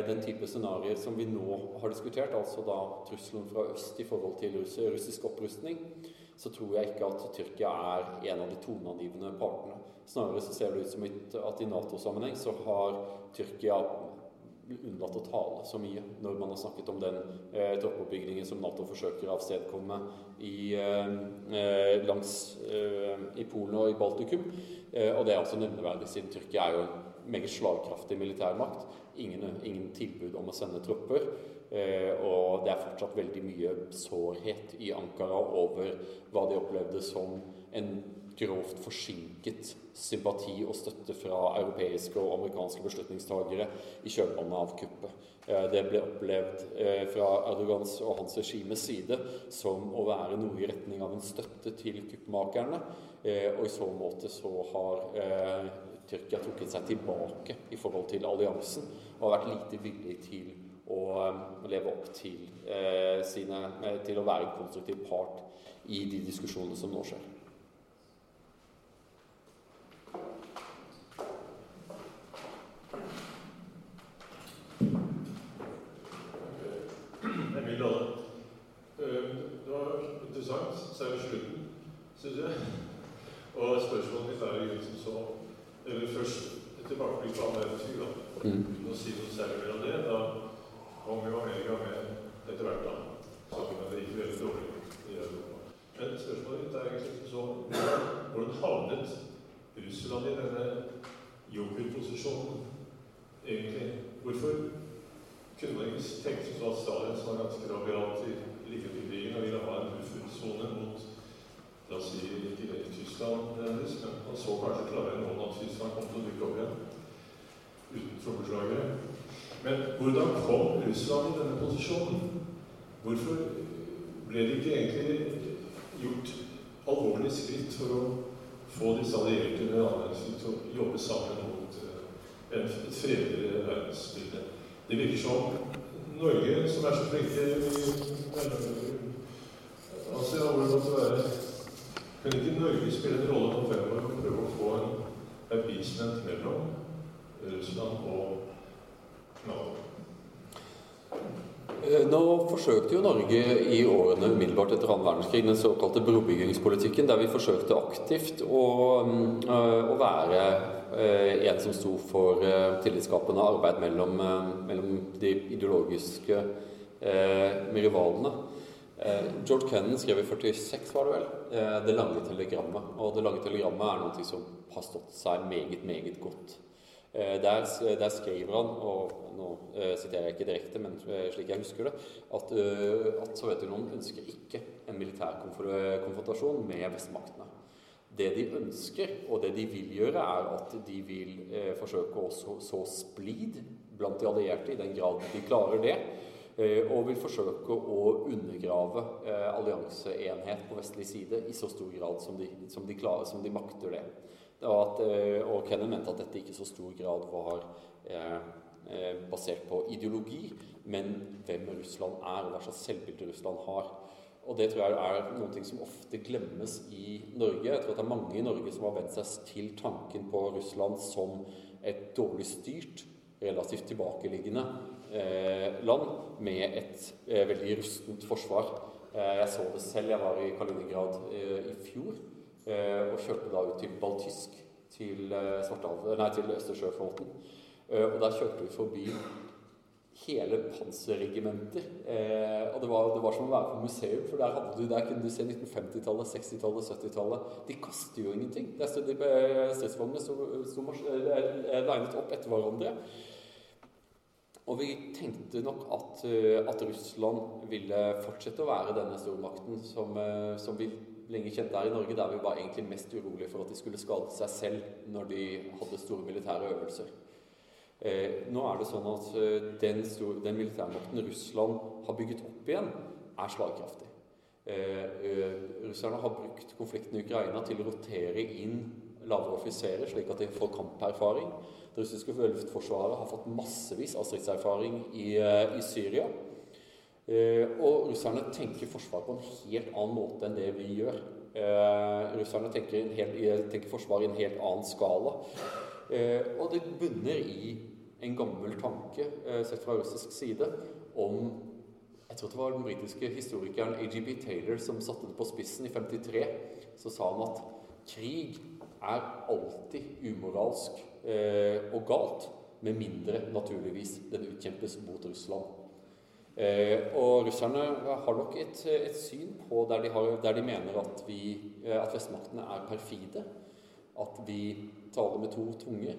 Speaker 3: den type scenarioer som vi nå har diskutert, altså da trusselen fra øst i forhold til russisk opprustning, så tror jeg ikke at Tyrkia er en av de toneangivende partene. Snarere så ser det ut som at i Nato-sammenheng så har Tyrkia unnlatt å tale så mye når man har snakket om den eh, troppeoppbyggingen som Nato forsøker å avstedkomme i, eh, eh, langs eh, i Polen og i Baltikum. Eh, og det er altså nevneverdig, siden Tyrkia er jo en meget slagkraftig militærmakt. Ingen, ingen tilbud om å sende tropper. Eh, og det er fortsatt veldig mye sårhet i Ankara over hva de opplevde som en grovt forsinket sympati og støtte fra europeiske og amerikanske beslutningstagere i kjølvannet av kuppet. Eh, det ble opplevd eh, fra Erdogans og hans regimes side som å være noe i retning av en støtte til kuppmakerne. Eh, og i så måte så har Tyrkia trukket seg tilbake i forhold til alliansen og har vært lite villig til å leve opp til, sine, til å være en konstruktiv part i de diskusjonene som nå skjer.
Speaker 6: interessant, særlig slutten, syns jeg. Og spørsmålet mitt er jo som så Eller først et tilbakeblikk på andre eventyr, da. Mm. Å si noe særlig mer om det. Da kom jo Amerika med etter hvert, da. Sammen med det gikk veldig dårlig i Europa. Men spørsmålet mitt er egentlig så Hvordan havnet Russland i denne jokerposisjonen, egentlig? Hvorfor kunne man ikke tenke seg at Stalin, som var ganske rabiat i like til krigen, og ville ha en buffersone mot la oss si, ikke Tyskland, men han så kanskje klarere enn noen at Tyskland kom til å dukke opp igjen uten trommeslagere. Men hvordan kom Russland i denne posisjonen? Hvorfor ble det ikke egentlig gjort alvorlige skritt for å få disse allierte annen til å jobbe sammen mot eh, et fredeligere verdensbilde? Det virker som Norge, som er så flinke i Asia, hvor det måtte være Kan ikke Norge spille en rolle nå fremover og prøve å få en appeasement mellom Russland og Nato?
Speaker 3: Eh, nå forsøkte jo Norge i årene umiddelbart etter annen verdenskrig den såkalte brobyggingspolitikken, der vi forsøkte aktivt å, mm, å være eh, en som sto for eh, tillitsskapende arbeid mellom, mellom de ideologiske eh, rivalene. George Kennan skrev i 46, var det vel, 'Det lange telegrammet'. Og 'Det lange telegrammet' er noe som har stått seg meget, meget godt. Der, der skriver han, og nå eh, siterer jeg ikke direkte, men eh, slik jeg husker det, at, eh, at Sovjetunionen ønsker ikke en militær konfrontasjon med vestmaktene. Det de ønsker, og det de vil gjøre, er at de vil eh, forsøke å så, så, splid blant de allierte, i den grad de klarer det. Eh, og vil forsøke å undergrave eh, allianseenhet på vestlig side i så stor grad som de, som de, klarer, som de makter det. Og, at, og Kennan mente at dette ikke i så stor grad var Eh, basert på ideologi, men hvem Russland er, og hva slags selvbilde Russland har. Og Det tror jeg er noe som ofte glemmes i Norge. Jeg tror at det er mange i Norge som har vent seg til tanken på Russland som et dårlig styrt, relativt tilbakeliggende eh, land med et eh, veldig rustent forsvar. Eh, jeg så det selv. Jeg var i Kaliningrad eh, i fjor eh, og kjørte da ut til Baltysk, til, nei, til Østersjøflåten. Eh, og der kjørte vi forbi hele panserregimenter. Eh, og det var, det var, som å være på museum, for der, du, der kunne du se 1950-tallet, 60-tallet, 70-tallet. De kaster jo ingenting. Der stod de stridsvognene som sto linet opp etter hverandre. Og vi tenkte nok at, at, Russland ville fortsette å være denne stormakten som, som vi lenge kjente her i Norge, der vi var egentlig mest urolige for at de skulle skade seg selv når de hadde store militære øvelser. Eh, nå er det sånn at den, den, den militærmakten Russland har bygget opp igjen, er slagkraftig. Eh, russerne har brukt konflikten i Ukraina til å rotere inn lavere offiserer, slik at de får kamperfaring. Det russiske luftforsvaret har fått massevis av stridserfaring i, i Syria. og russerne tenker forsvar på en helt annen måte enn det vi gjør. russerne tenker, helt, tenker forsvar i en helt annen skala. og det bunner i en gammel tanke eh, sett fra russisk side om Jeg tror det var den britiske historikeren AGB Taylor som satte det på spissen i 53. Så sa han at krig er alltid umoralsk eh, og galt, med mindre naturligvis den utkjempes mot Russland. Eh, og russerne har nok et, et syn på der de, har, der de mener at, vi, eh, at vestmaktene er perfide. At vi taler med to tunger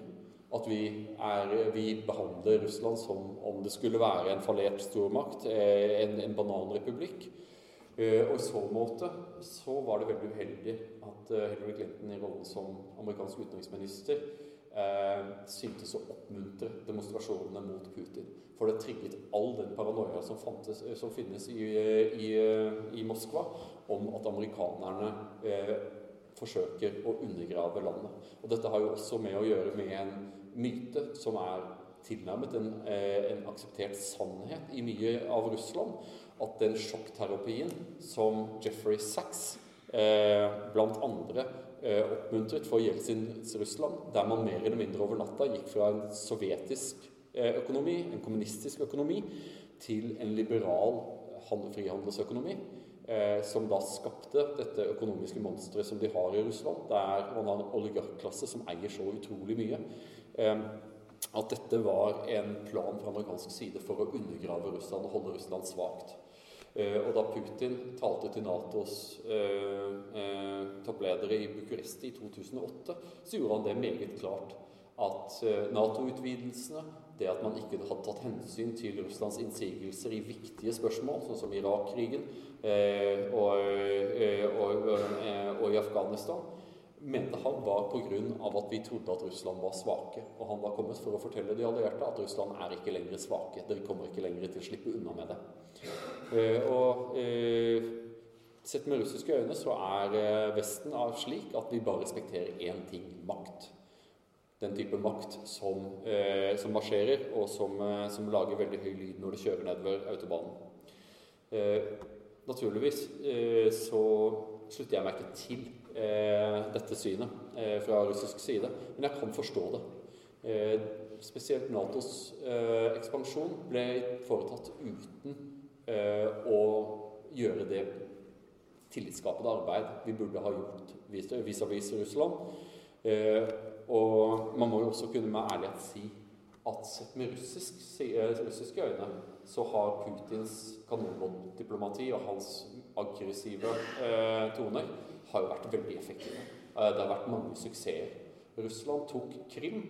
Speaker 3: at vi, er, vi, behandler Russland som om det skulle være en fallert stormakt, eh, en, en bananrepublikk. Eh, og i så måte så var det veldig uheldig at eh, Hillary Clinton i rollen som amerikansk utenriksminister eh, syntes å oppmuntre demonstrasjonene mot Putin. For det trigget all den paranoia som, fantes, som finnes i, i, i, Moskva om at amerikanerne eh, forsøker å undergrave landet. Og dette har jo også med å gjøre med en myte som er tilnærmet en, eh, en, akseptert sannhet i mye av Russland, at den sjokkterapien som Jeffrey Sachs eh, blant andre eh, oppmuntret for Jeltsins Russland, der man mer eller mindre over natta gikk fra en sovjetisk eh, økonomi, en kommunistisk økonomi, til en liberal frihandelsøkonomi, eh, som da skapte dette økonomiske monsteret som de har i Russland, der man har en oligarkklasse som eier så utrolig mye at dette var en plan fra amerikansk side for å undergrave Russland og holde Russland svakt. Eh, og da Putin talte til Natos eh, eh, toppledere i Bucuresti i 2008, så gjorde han det meget klart at Nato-utvidelsene, det at man ikke hadde tatt hensyn til Russlands innsigelser i viktige spørsmål, sånn som Irak-krigen og, og, og, i Afghanistan, mente han var pga. at vi trodde at Russland var svake. Og han var kommet for å fortelle de allierte at Russland er ikke lenger svake. Dere kommer ikke lenger til å slippe unna med det. Eh, og eh, sett med russiske øyne så er eh, Vesten slik at vi bare respekterer én ting makt. Den type makt som, som marsjerer, og som, som, lager veldig høy lyd når du kjører nedover autobanen. Naturligvis så slutter jeg meg ikke til dette synet fra russisk side, men jeg kan forstå det. Spesielt Natos ekspansjon ble foretatt uten og gjøre det tillitsskapende arbeid vi burde ha gjort vis-à-vis Russland. Og man må jo også kunne med ærlighet si at sett med russisk, russiske øyne så har Putins kanonbåtdiplomati og hans aggressive eh, toner har jo vært veldig effektive. Eh, det har vært mange suksesser. Russland tok Krim.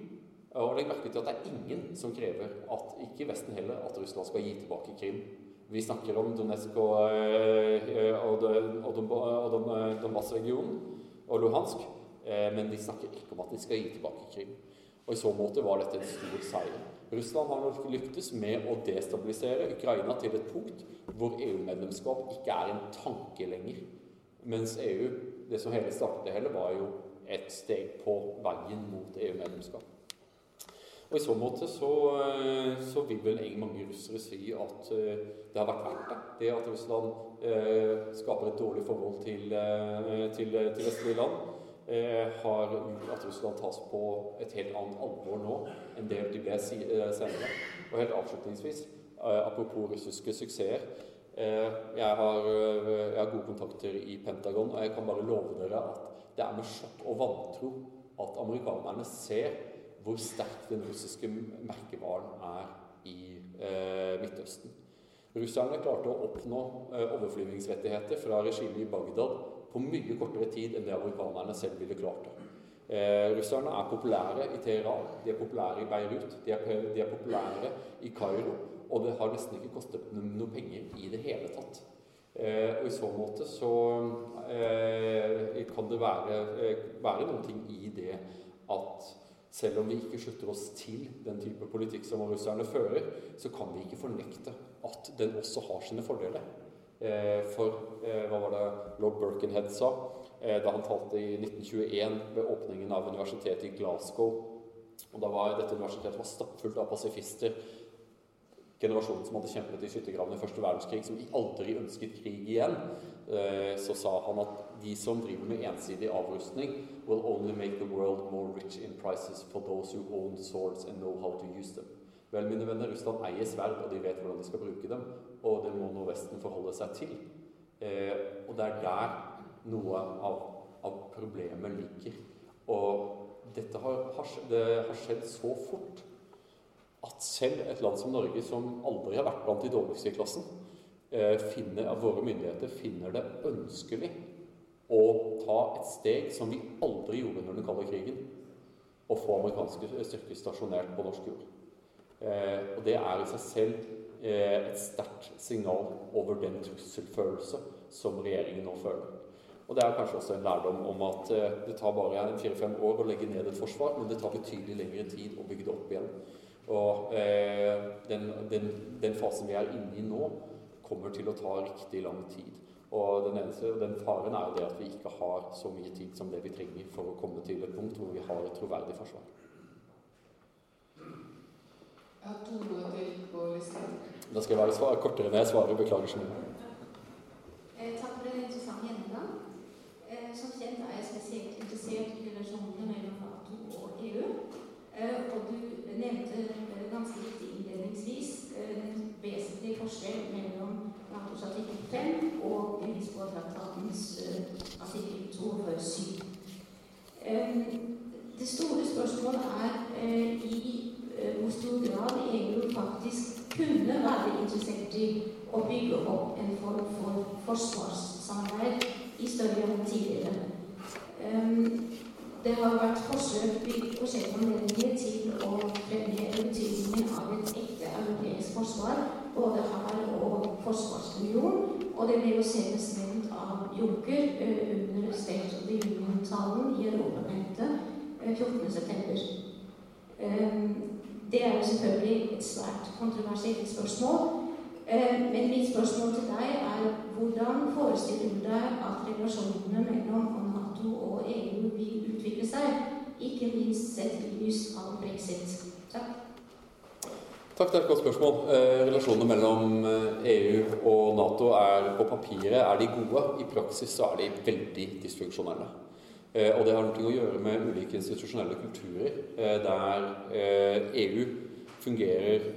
Speaker 3: Og legg merke til at det er ingen som krever, at, ikke Vesten heller, at Russland skal gi tilbake Krim. Vi snakker om Donetsk og, eh, og, og, og Donbass-regionen og Luhansk, eh, men de snakker ikke om at de skal gi tilbake Krim. Og I så måte var dette en stor seier. Russland har nok lyktes med å destabilisere Ukraina til et punkt hvor EU-medlemskap ikke er en tanke lenger. Mens EU, det som hele startet det hele, var jo et steg på veien mot EU-medlemskap. Og I så måte så, eh, så, vil vel mange russere si at eh, det har vært verdt det. Det at Russland eh, skaper et dårlig forhold til, til, til vestlige land, har gjort at Russland tas på et helt annet alvor nå enn det de ble senere. Og helt avslutningsvis, apropos russiske suksesser. Jeg har, jeg, har, gode kontakter i Pentagon, og jeg kan bare love dere at det er med sjokk og vantro at amerikanerne ser hvor sterk den russiske merkevaren er i eh, Midtøsten. Russerne klarte å oppnå eh, overflyvningsrettigheter fra regimet i Bagdad på mye kortere tid enn det amerikanerne selv ville klart. Eh, russerne er populære i Teheran, de er populære i Beirut, de er, de er populære i Kairo. Og det har nesten ikke kostet noe penger i det hele tatt. Eh, og i så måte så eh, kan det være, eh, være noen ting i det at selv om vi ikke slutter oss til den type politikk som russerne fører, så kan vi ikke fornekte at den også har sine fordeler. Eh, for eh, hva var det lord Birkenhead sa eh, da han talte i 1921 ved åpningen av universitetet i Glasgow? Og da var Dette universitetet var stappfullt av pasifister. Generasjonen som hadde kjempet i skyttergravene i første verdenskrig, som aldri ønsket krig igjen. Så sa han at de som driver med ensidig avrustning, will only make the world more rich in prices for those who own swords and know how to use them. Vel, mine venner, Russland eier sverd, og de vet hvordan de skal bruke dem. Og det må nå Vesten forholde seg til. Eh, og det er der noe av, av problemet ligger. Og dette har, har, det har skjedd så fort at selv et land som Norge, som aldri har vært blant de dårligste i klassen, eh, finner, av våre myndigheter finner det ønskelig å ta et steg som vi aldri gjorde under den kalde krigen, å få amerikanske styrker stasjonert på norsk jord. Eh, og det er i seg selv eh, et sterkt signal over den trusselfølelse som regjeringen nå føler. Og det er kanskje også en lærdom om at eh, det tar bare fire-fem år å legge ned et forsvar, men det tar betydelig lengre tid å bygge det opp igjen. Og den, den, den fasen vi er inne i nå, kommer til å ta riktig lang tid. Og den, eneste, den faren er jo det at vi ikke har så mye tid som det vi trenger for å komme til et punkt hvor vi har et troverdig forsvar.
Speaker 2: Jeg har to til på listen.
Speaker 3: Da skal jeg være svar, kortere enn jeg svarer. Beklager så mye.
Speaker 7: Eh, takk for en interessant gjennomgang. Eh, som kjent er jeg spesielt interessert i relasjonene mellom Nato og EU. Eh, og du nevnte ganske riktig innledningsvis en vesentlig forskjell mellom Natos artikkel 5 og Lisboa-traktatens artikkel 2 Det store spørsmålet er i Eh, hvor stor grad EU faktisk kunne være interessert i å bygge opp en form for forsvarssamarbeid i større enn tidligere. Det har vært forsøk på anledninger til å fremheve betydningen av et ekte europeisk forsvar, både her og Forsvarsunionen. Og det ble jo senest nevnt av Juncker eh, under State of the Union-talen i Europaparlamentet 14.9. Det er jo selvfølgelig et svært kontroversielt spørsmål. Eh, men mitt spørsmål til deg er hvordan forestiller du deg at relasjonene mellom Nato og EU vil utvikle seg, ikke minst sett i lys av brexit? Takk.
Speaker 3: Takk, det er et godt spørsmål. Eh, relasjonene mellom EU eh, e og Nato er på papiret er de gode. I praksis så er de veldig dysfunksjonelle. Eh, og det har noe å gjøre med ulike institusjonelle kulturer, der EU e fungerer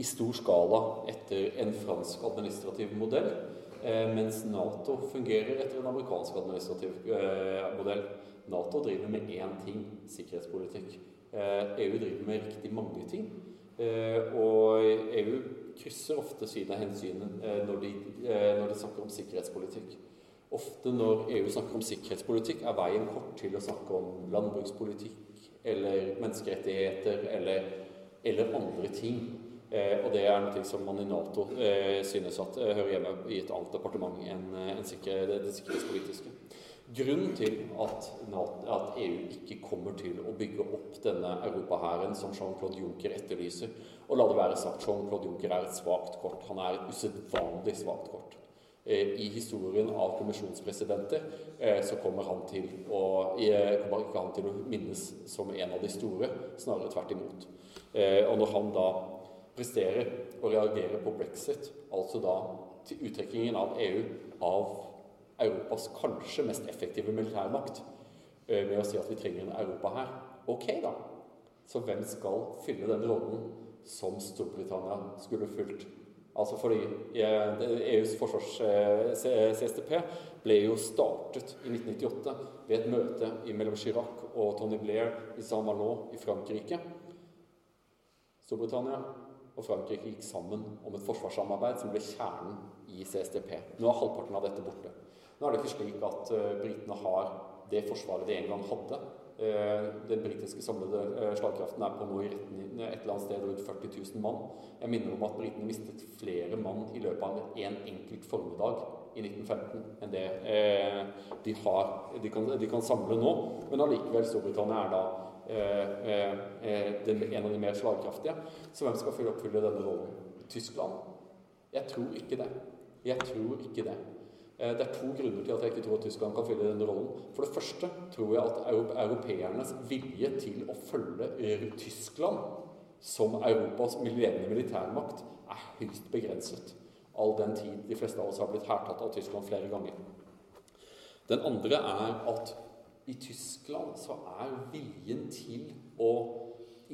Speaker 3: i stor skala etter en fransk administrativ modell, mens Nato fungerer etter en amerikansk administrativ modell. Nato driver med én ting sikkerhetspolitikk. EU driver med riktig mange ting. Og EU krysser ofte sine hensyn når de, når de snakker om sikkerhetspolitikk. Ofte når EU snakker om sikkerhetspolitikk, er veien kort til å snakke om landbrukspolitikk eller menneskerettigheter eller, eller andre ting. Eh, og det er noe som man i Nato eh, synes at eh, hører hjemme i et annet departement enn det, sikkerhetspolitiske. Grunnen til at, at, EU ikke kommer til å bygge opp denne europahæren som Jean-Claude Juncker etterlyser Og la det være sagt, Jean-Claude Juncker er et svakt kort. Han er et usedvanlig svakt kort. I historien av kommisjonspresidenter så kommer han til å, kommer ikke han til å minnes som en av de store, snarere tvert imot. Og når han da presterer å reagere på brexit, altså da til uttrekkingen av EU av Europas kanskje mest effektive militærmakt, eh, med å si at vi trenger en Europa her. Ok, da. Så hvem skal fylle den rollen som Storbritannia skulle fylt? Altså fordi EUs forsvars-CSTP ble jo startet i 1998 ved et møte mellom Chirac og Tony Blair i Saint-Malo i Frankrike. Storbritannia og Frankrike gikk sammen om et forsvarssamarbeid som ble kjernen i CSDP. Nå er halvparten av dette borte. Nå er det ikke slik at uh, britene har det forsvaret de en gang hadde. Uh, den britiske samlede uh, slagkraften er på nå i retten et eller annet sted rundt 40 000 mann. Jeg minner om at britene mistet flere mann i løpet av en enkelt formiddag i 1915 enn det de, har, de, kan, de kan samle nå. Men allikevel, Storbritannia er da Eh, eh, eh, en av de mer slagkraftige. Så hvem skal oppfylle denne rollen? Tyskland? Jeg tror ikke det. Jeg tror ikke det. Det er to grunner til at jeg ikke tror at Tyskland kan fylle denne rollen. For det første tror jeg at europeernes vilje til å følge Tyskland som Europas ledende militærmakt er høyst begrenset. All den tid de fleste av oss har blitt hærtatt av Tyskland flere ganger. Den andre er at i Tyskland så er viljen til å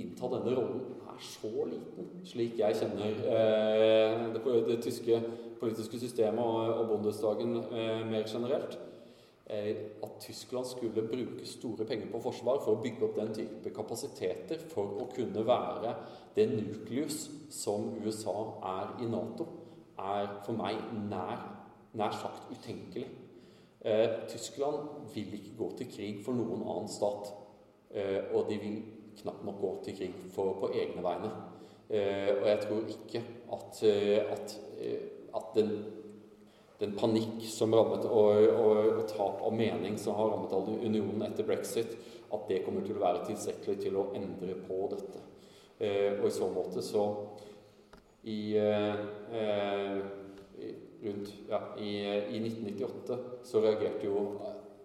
Speaker 3: innta denne rollen er så liten, slik jeg kjenner eh, det, det, tyske politiske systemet og, og Bundestagen eh, mer generelt. Eh, at Tyskland skulle bruke store penger på forsvar for å bygge opp den type kapasiteter for å kunne være det nukleus som USA er i Nato, er for meg nær, nær sagt utenkelig. Eh, Tyskland vil ikke gå til krig for noen annen stat. Eh, og de vil knapt nok gå til krig for, på egne vegne. Eh, og jeg tror ikke at, at, at den, den, panikk som rammet, og, og, og, tap av mening som har rammet all unionen etter brexit, at det kommer til å være tilstrekkelig til å endre på dette. og i så måte så i, eh, rundt ja, i, i, 1998 så reagerte jo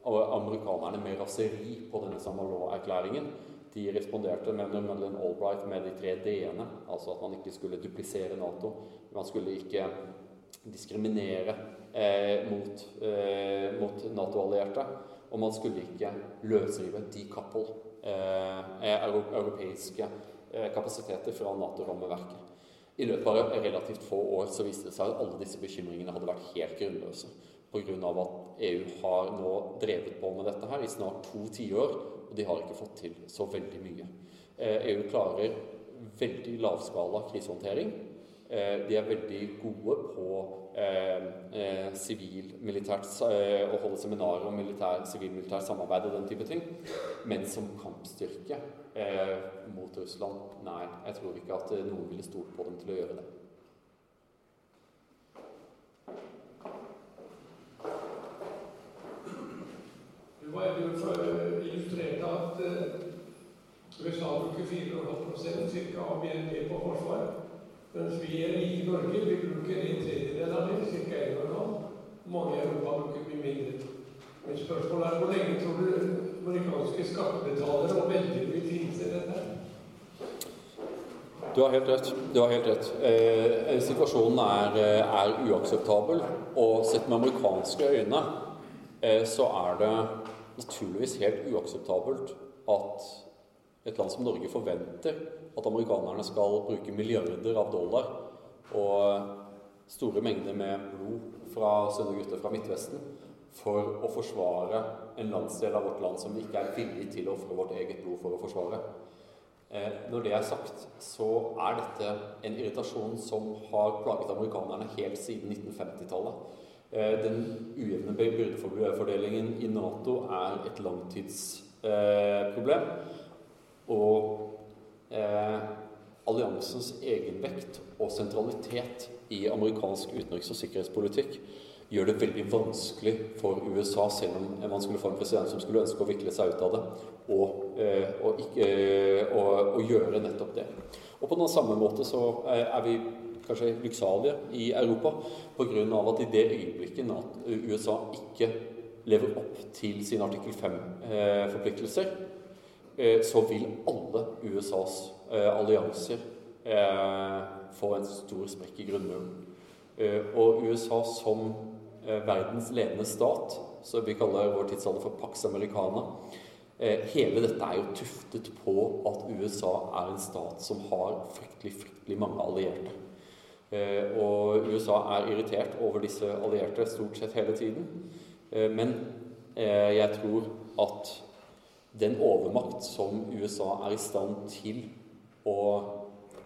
Speaker 3: amerikanerne med raseri på denne Samalot-erklæringen. De responderte med Madeleine Albright med de tre d-ene, altså at man ikke skulle duplisere Nato. Man skulle ikke diskriminere eh, mot, eh, mot Nato-allierte. Og man skulle ikke løsrive decouple eh, europeiske eh, kapasiteter fra Nato-rammeverket. I løpet av relativt få år så viste det seg at alle disse bekymringene hadde vært helt grunnløse. Pga. at EU har nå drevet på med dette her i snart to tiår, og de har ikke fått til så veldig mye. EU eh, e klarer veldig lavskala krisehåndtering. Eh, de er veldig gode på sivil-militært eh, å holde seminarer om sivil-militært samarbeid og den type ting. Men som kampstyrke eh, mot Russland? Nei, jeg tror ikke at eh, noen ville stolt på dem til å gjøre det.
Speaker 5: Du var illustrerte at USA bruker 4,5% ca. av BNP på forsvar. Mens vi er i Norge vi bruker en tredjedel av det, ca. 1,5. Mange i Europa bruker mye mindre. Mitt spørsmål er hvor lenge tror du amerikanske skattebetalere og velgere vil tilse dette?
Speaker 3: Du har helt rett. Du har helt rett. Eh, situasjonen er, eh, er, uakseptabel. Og sett med amerikanske øyne eh, så er det naturligvis helt uakseptabelt at et land som Norge forventer at amerikanerne skal bruke milliarder av dollar og store mengder med blod fra sønne gutter fra Midtvesten for å forsvare en landsdel av vårt land som vi ikke er villig til å ofre vårt eget blod for å forsvare. Eh, når det er sagt, så er dette en irritasjon som har plaget amerikanerne helt siden 1950-tallet. Eh, den ujevne byrdefordelingen i Nato er et langtidsproblem. Og eh, alliansens egenvekt og sentralitet i amerikansk utenriks- og sikkerhetspolitikk gjør det veldig vanskelig for USA, selv om man skulle få en president som skulle ønske å vikle seg ut av det, og, eh, eh, og gjøre nettopp det. Og på den samme måte så er vi kanskje lykksalige i Europa pga. at i det øyeblikket USA ikke lever opp til sine artikkel 5-forpliktelser, eh, så vil alle USAs allianser få en stor sprekk i grunnmuren. Og USA som Eh, verdens ledende stat, som vi kaller vår tidsalder for Pax Americana. Eh, hele dette er jo tuftet på at USA er en stat som har fryktelig, fryktelig mange allierte. Eh, og USA er irritert over disse allierte stort sett hele tiden. Men jeg tror at den overmakt som USA er i stand til å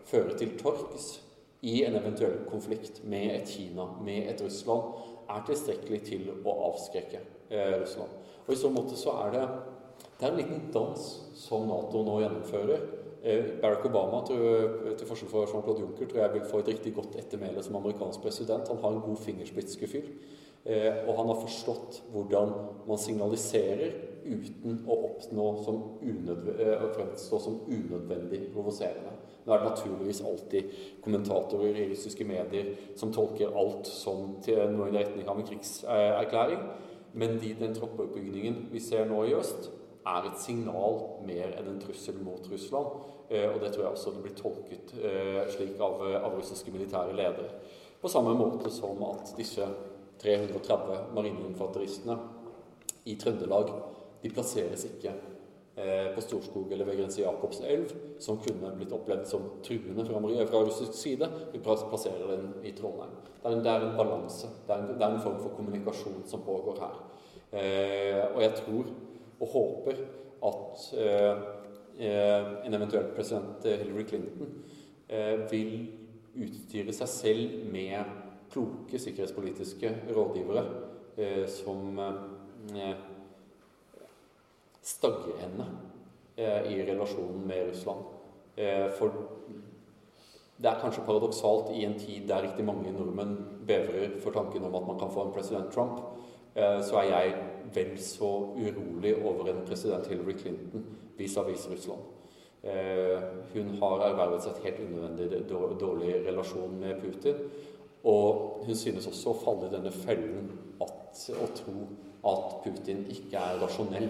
Speaker 3: føre til torgs i en eventuell konflikt med et Kina, med et Russland, er tilstrekkelig til å avskrekke eh, Russland. Og I så måte så er det, det er en liten dans som Nato nå gjennomfører. Eh, Barack Obama, tror, til forskjell fra Jean-Claude Juncker, tror jeg vil få et riktig godt ettermæle som amerikansk president. Han har en god fingerspitzgefühl. Eh, og han har forstått hvordan man signaliserer uten å oppnå som eh, fremstå som unødvendig provoserende. Nå er det naturligvis alltid kommentatorer i russiske medier som tolker alt som til noe i retning av en krigserklæring. Men de, den troppeoppbyggingen vi ser nå i øst, er et signal mer enn en trussel mot Russland. Eh, og det tror jeg også det blir tolket slik av, av russiske militære ledere. På samme måte som at disse 330 marineinfanteristene i Trøndelag de plasseres ikke Eh, på Storskog eller ved grense Jakobselv, som kunne blitt opplevd som truende fra, fra russisk side. Vi plasserer den i Trondheim. Det er en, det er en balanse. Det er en, det er en, form for kommunikasjon som pågår her. Eh, og jeg tror og håper at eh, eh en eventuell president eh, Hillary Clinton eh, vil utstyre seg selv med kloke sikkerhetspolitiske rådgivere som stagger henne eh, i relasjonen med Russland. Eh, for det er kanskje paradoksalt i en tid der riktig mange nordmenn bevrer for tanken om at man kan få en president Trump, eh, så er jeg vel så urolig over en president Hillary Clinton vis-à-vis -vis Russland. Hun har ervervet seg et helt unødvendig dårlig relasjon med Putin. Og hun synes også å falle i denne fellen at, å tro at Putin ikke er rasjonell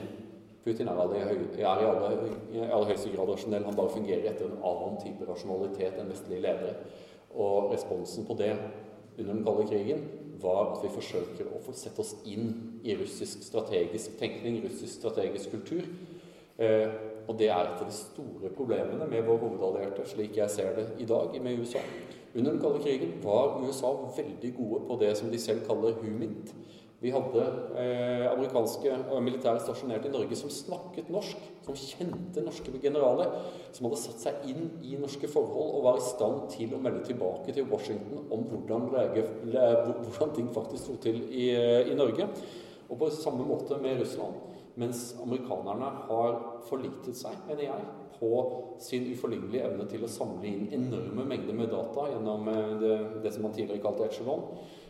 Speaker 3: Putin er, i, er i aller, høyeste grad rasjonell. Han bare fungerer etter en annen type rasjonalitet enn vestlige ledere. Og responsen på det under den kalde krigen var at vi forsøker å få sette oss inn i russisk strategisk tenkning, russisk strategisk kultur. Eh, og det er et av de store problemene med vår hovedallierte, slik jeg ser det i dag, med USA. Under den kalde krigen var USA veldig gode på det som de selv kaller humint. Vi hadde eh, amerikanske og militære stasjonert i Norge som snakket norsk, som kjente norske generaler, som hadde satt seg inn i norske forhold og var i stand til å melde tilbake til Washington om hvordan, lege, hvordan ting faktisk sto til i, i, Norge. Og på samme måte med Russland. Mens amerikanerne har forlitet seg, mener jeg, på sin uforlignelige evne til å samle inn enorme mengder med data gjennom eh, det, det som man tidligere kalte echelon.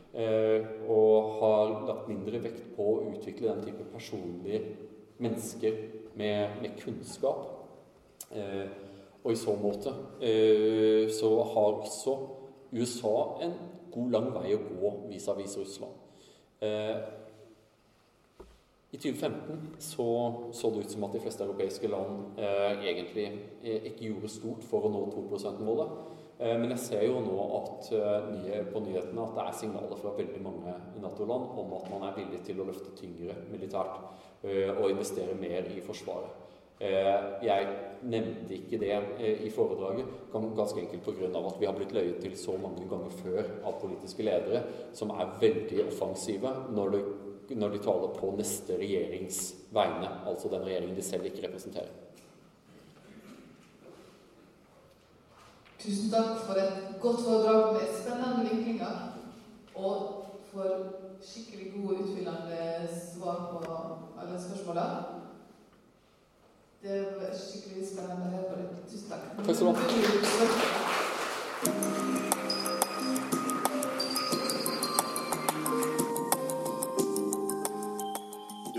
Speaker 3: Eh, og har lagt mindre vekt på å utvikle den type personlige mennesker med, med kunnskap. Eh, og i så måte så har også USA en god, lang vei å gå vis-à-vis -vis Russland. I 2015 så, så det ut som at de fleste europeiske land eh, egentlig ikke gjorde stort for å nå 2 %-målet. Eh, men jeg ser jo nå at, nye, på nyhetene at det er signaler fra veldig mange Nato-land om at man er villig til å løfte tyngre militært eh, og investere mer i Forsvaret. Jeg nevnte ikke det i foredraget ganske enkelt pga. at vi har blitt løyet til så mange ganger før av politiske ledere som er veldig offensive når, det, når de taler på neste regjerings vegne, altså den regjeringen de selv ikke representerer.
Speaker 2: Tusen takk for et godt foredrag med spennende vinklinger. Og for skikkelig gode, utfyllende svar på alle spørsmålene. Det var skikkelig spennende å høre på det. Tusen takk.
Speaker 3: Takk skal du ha.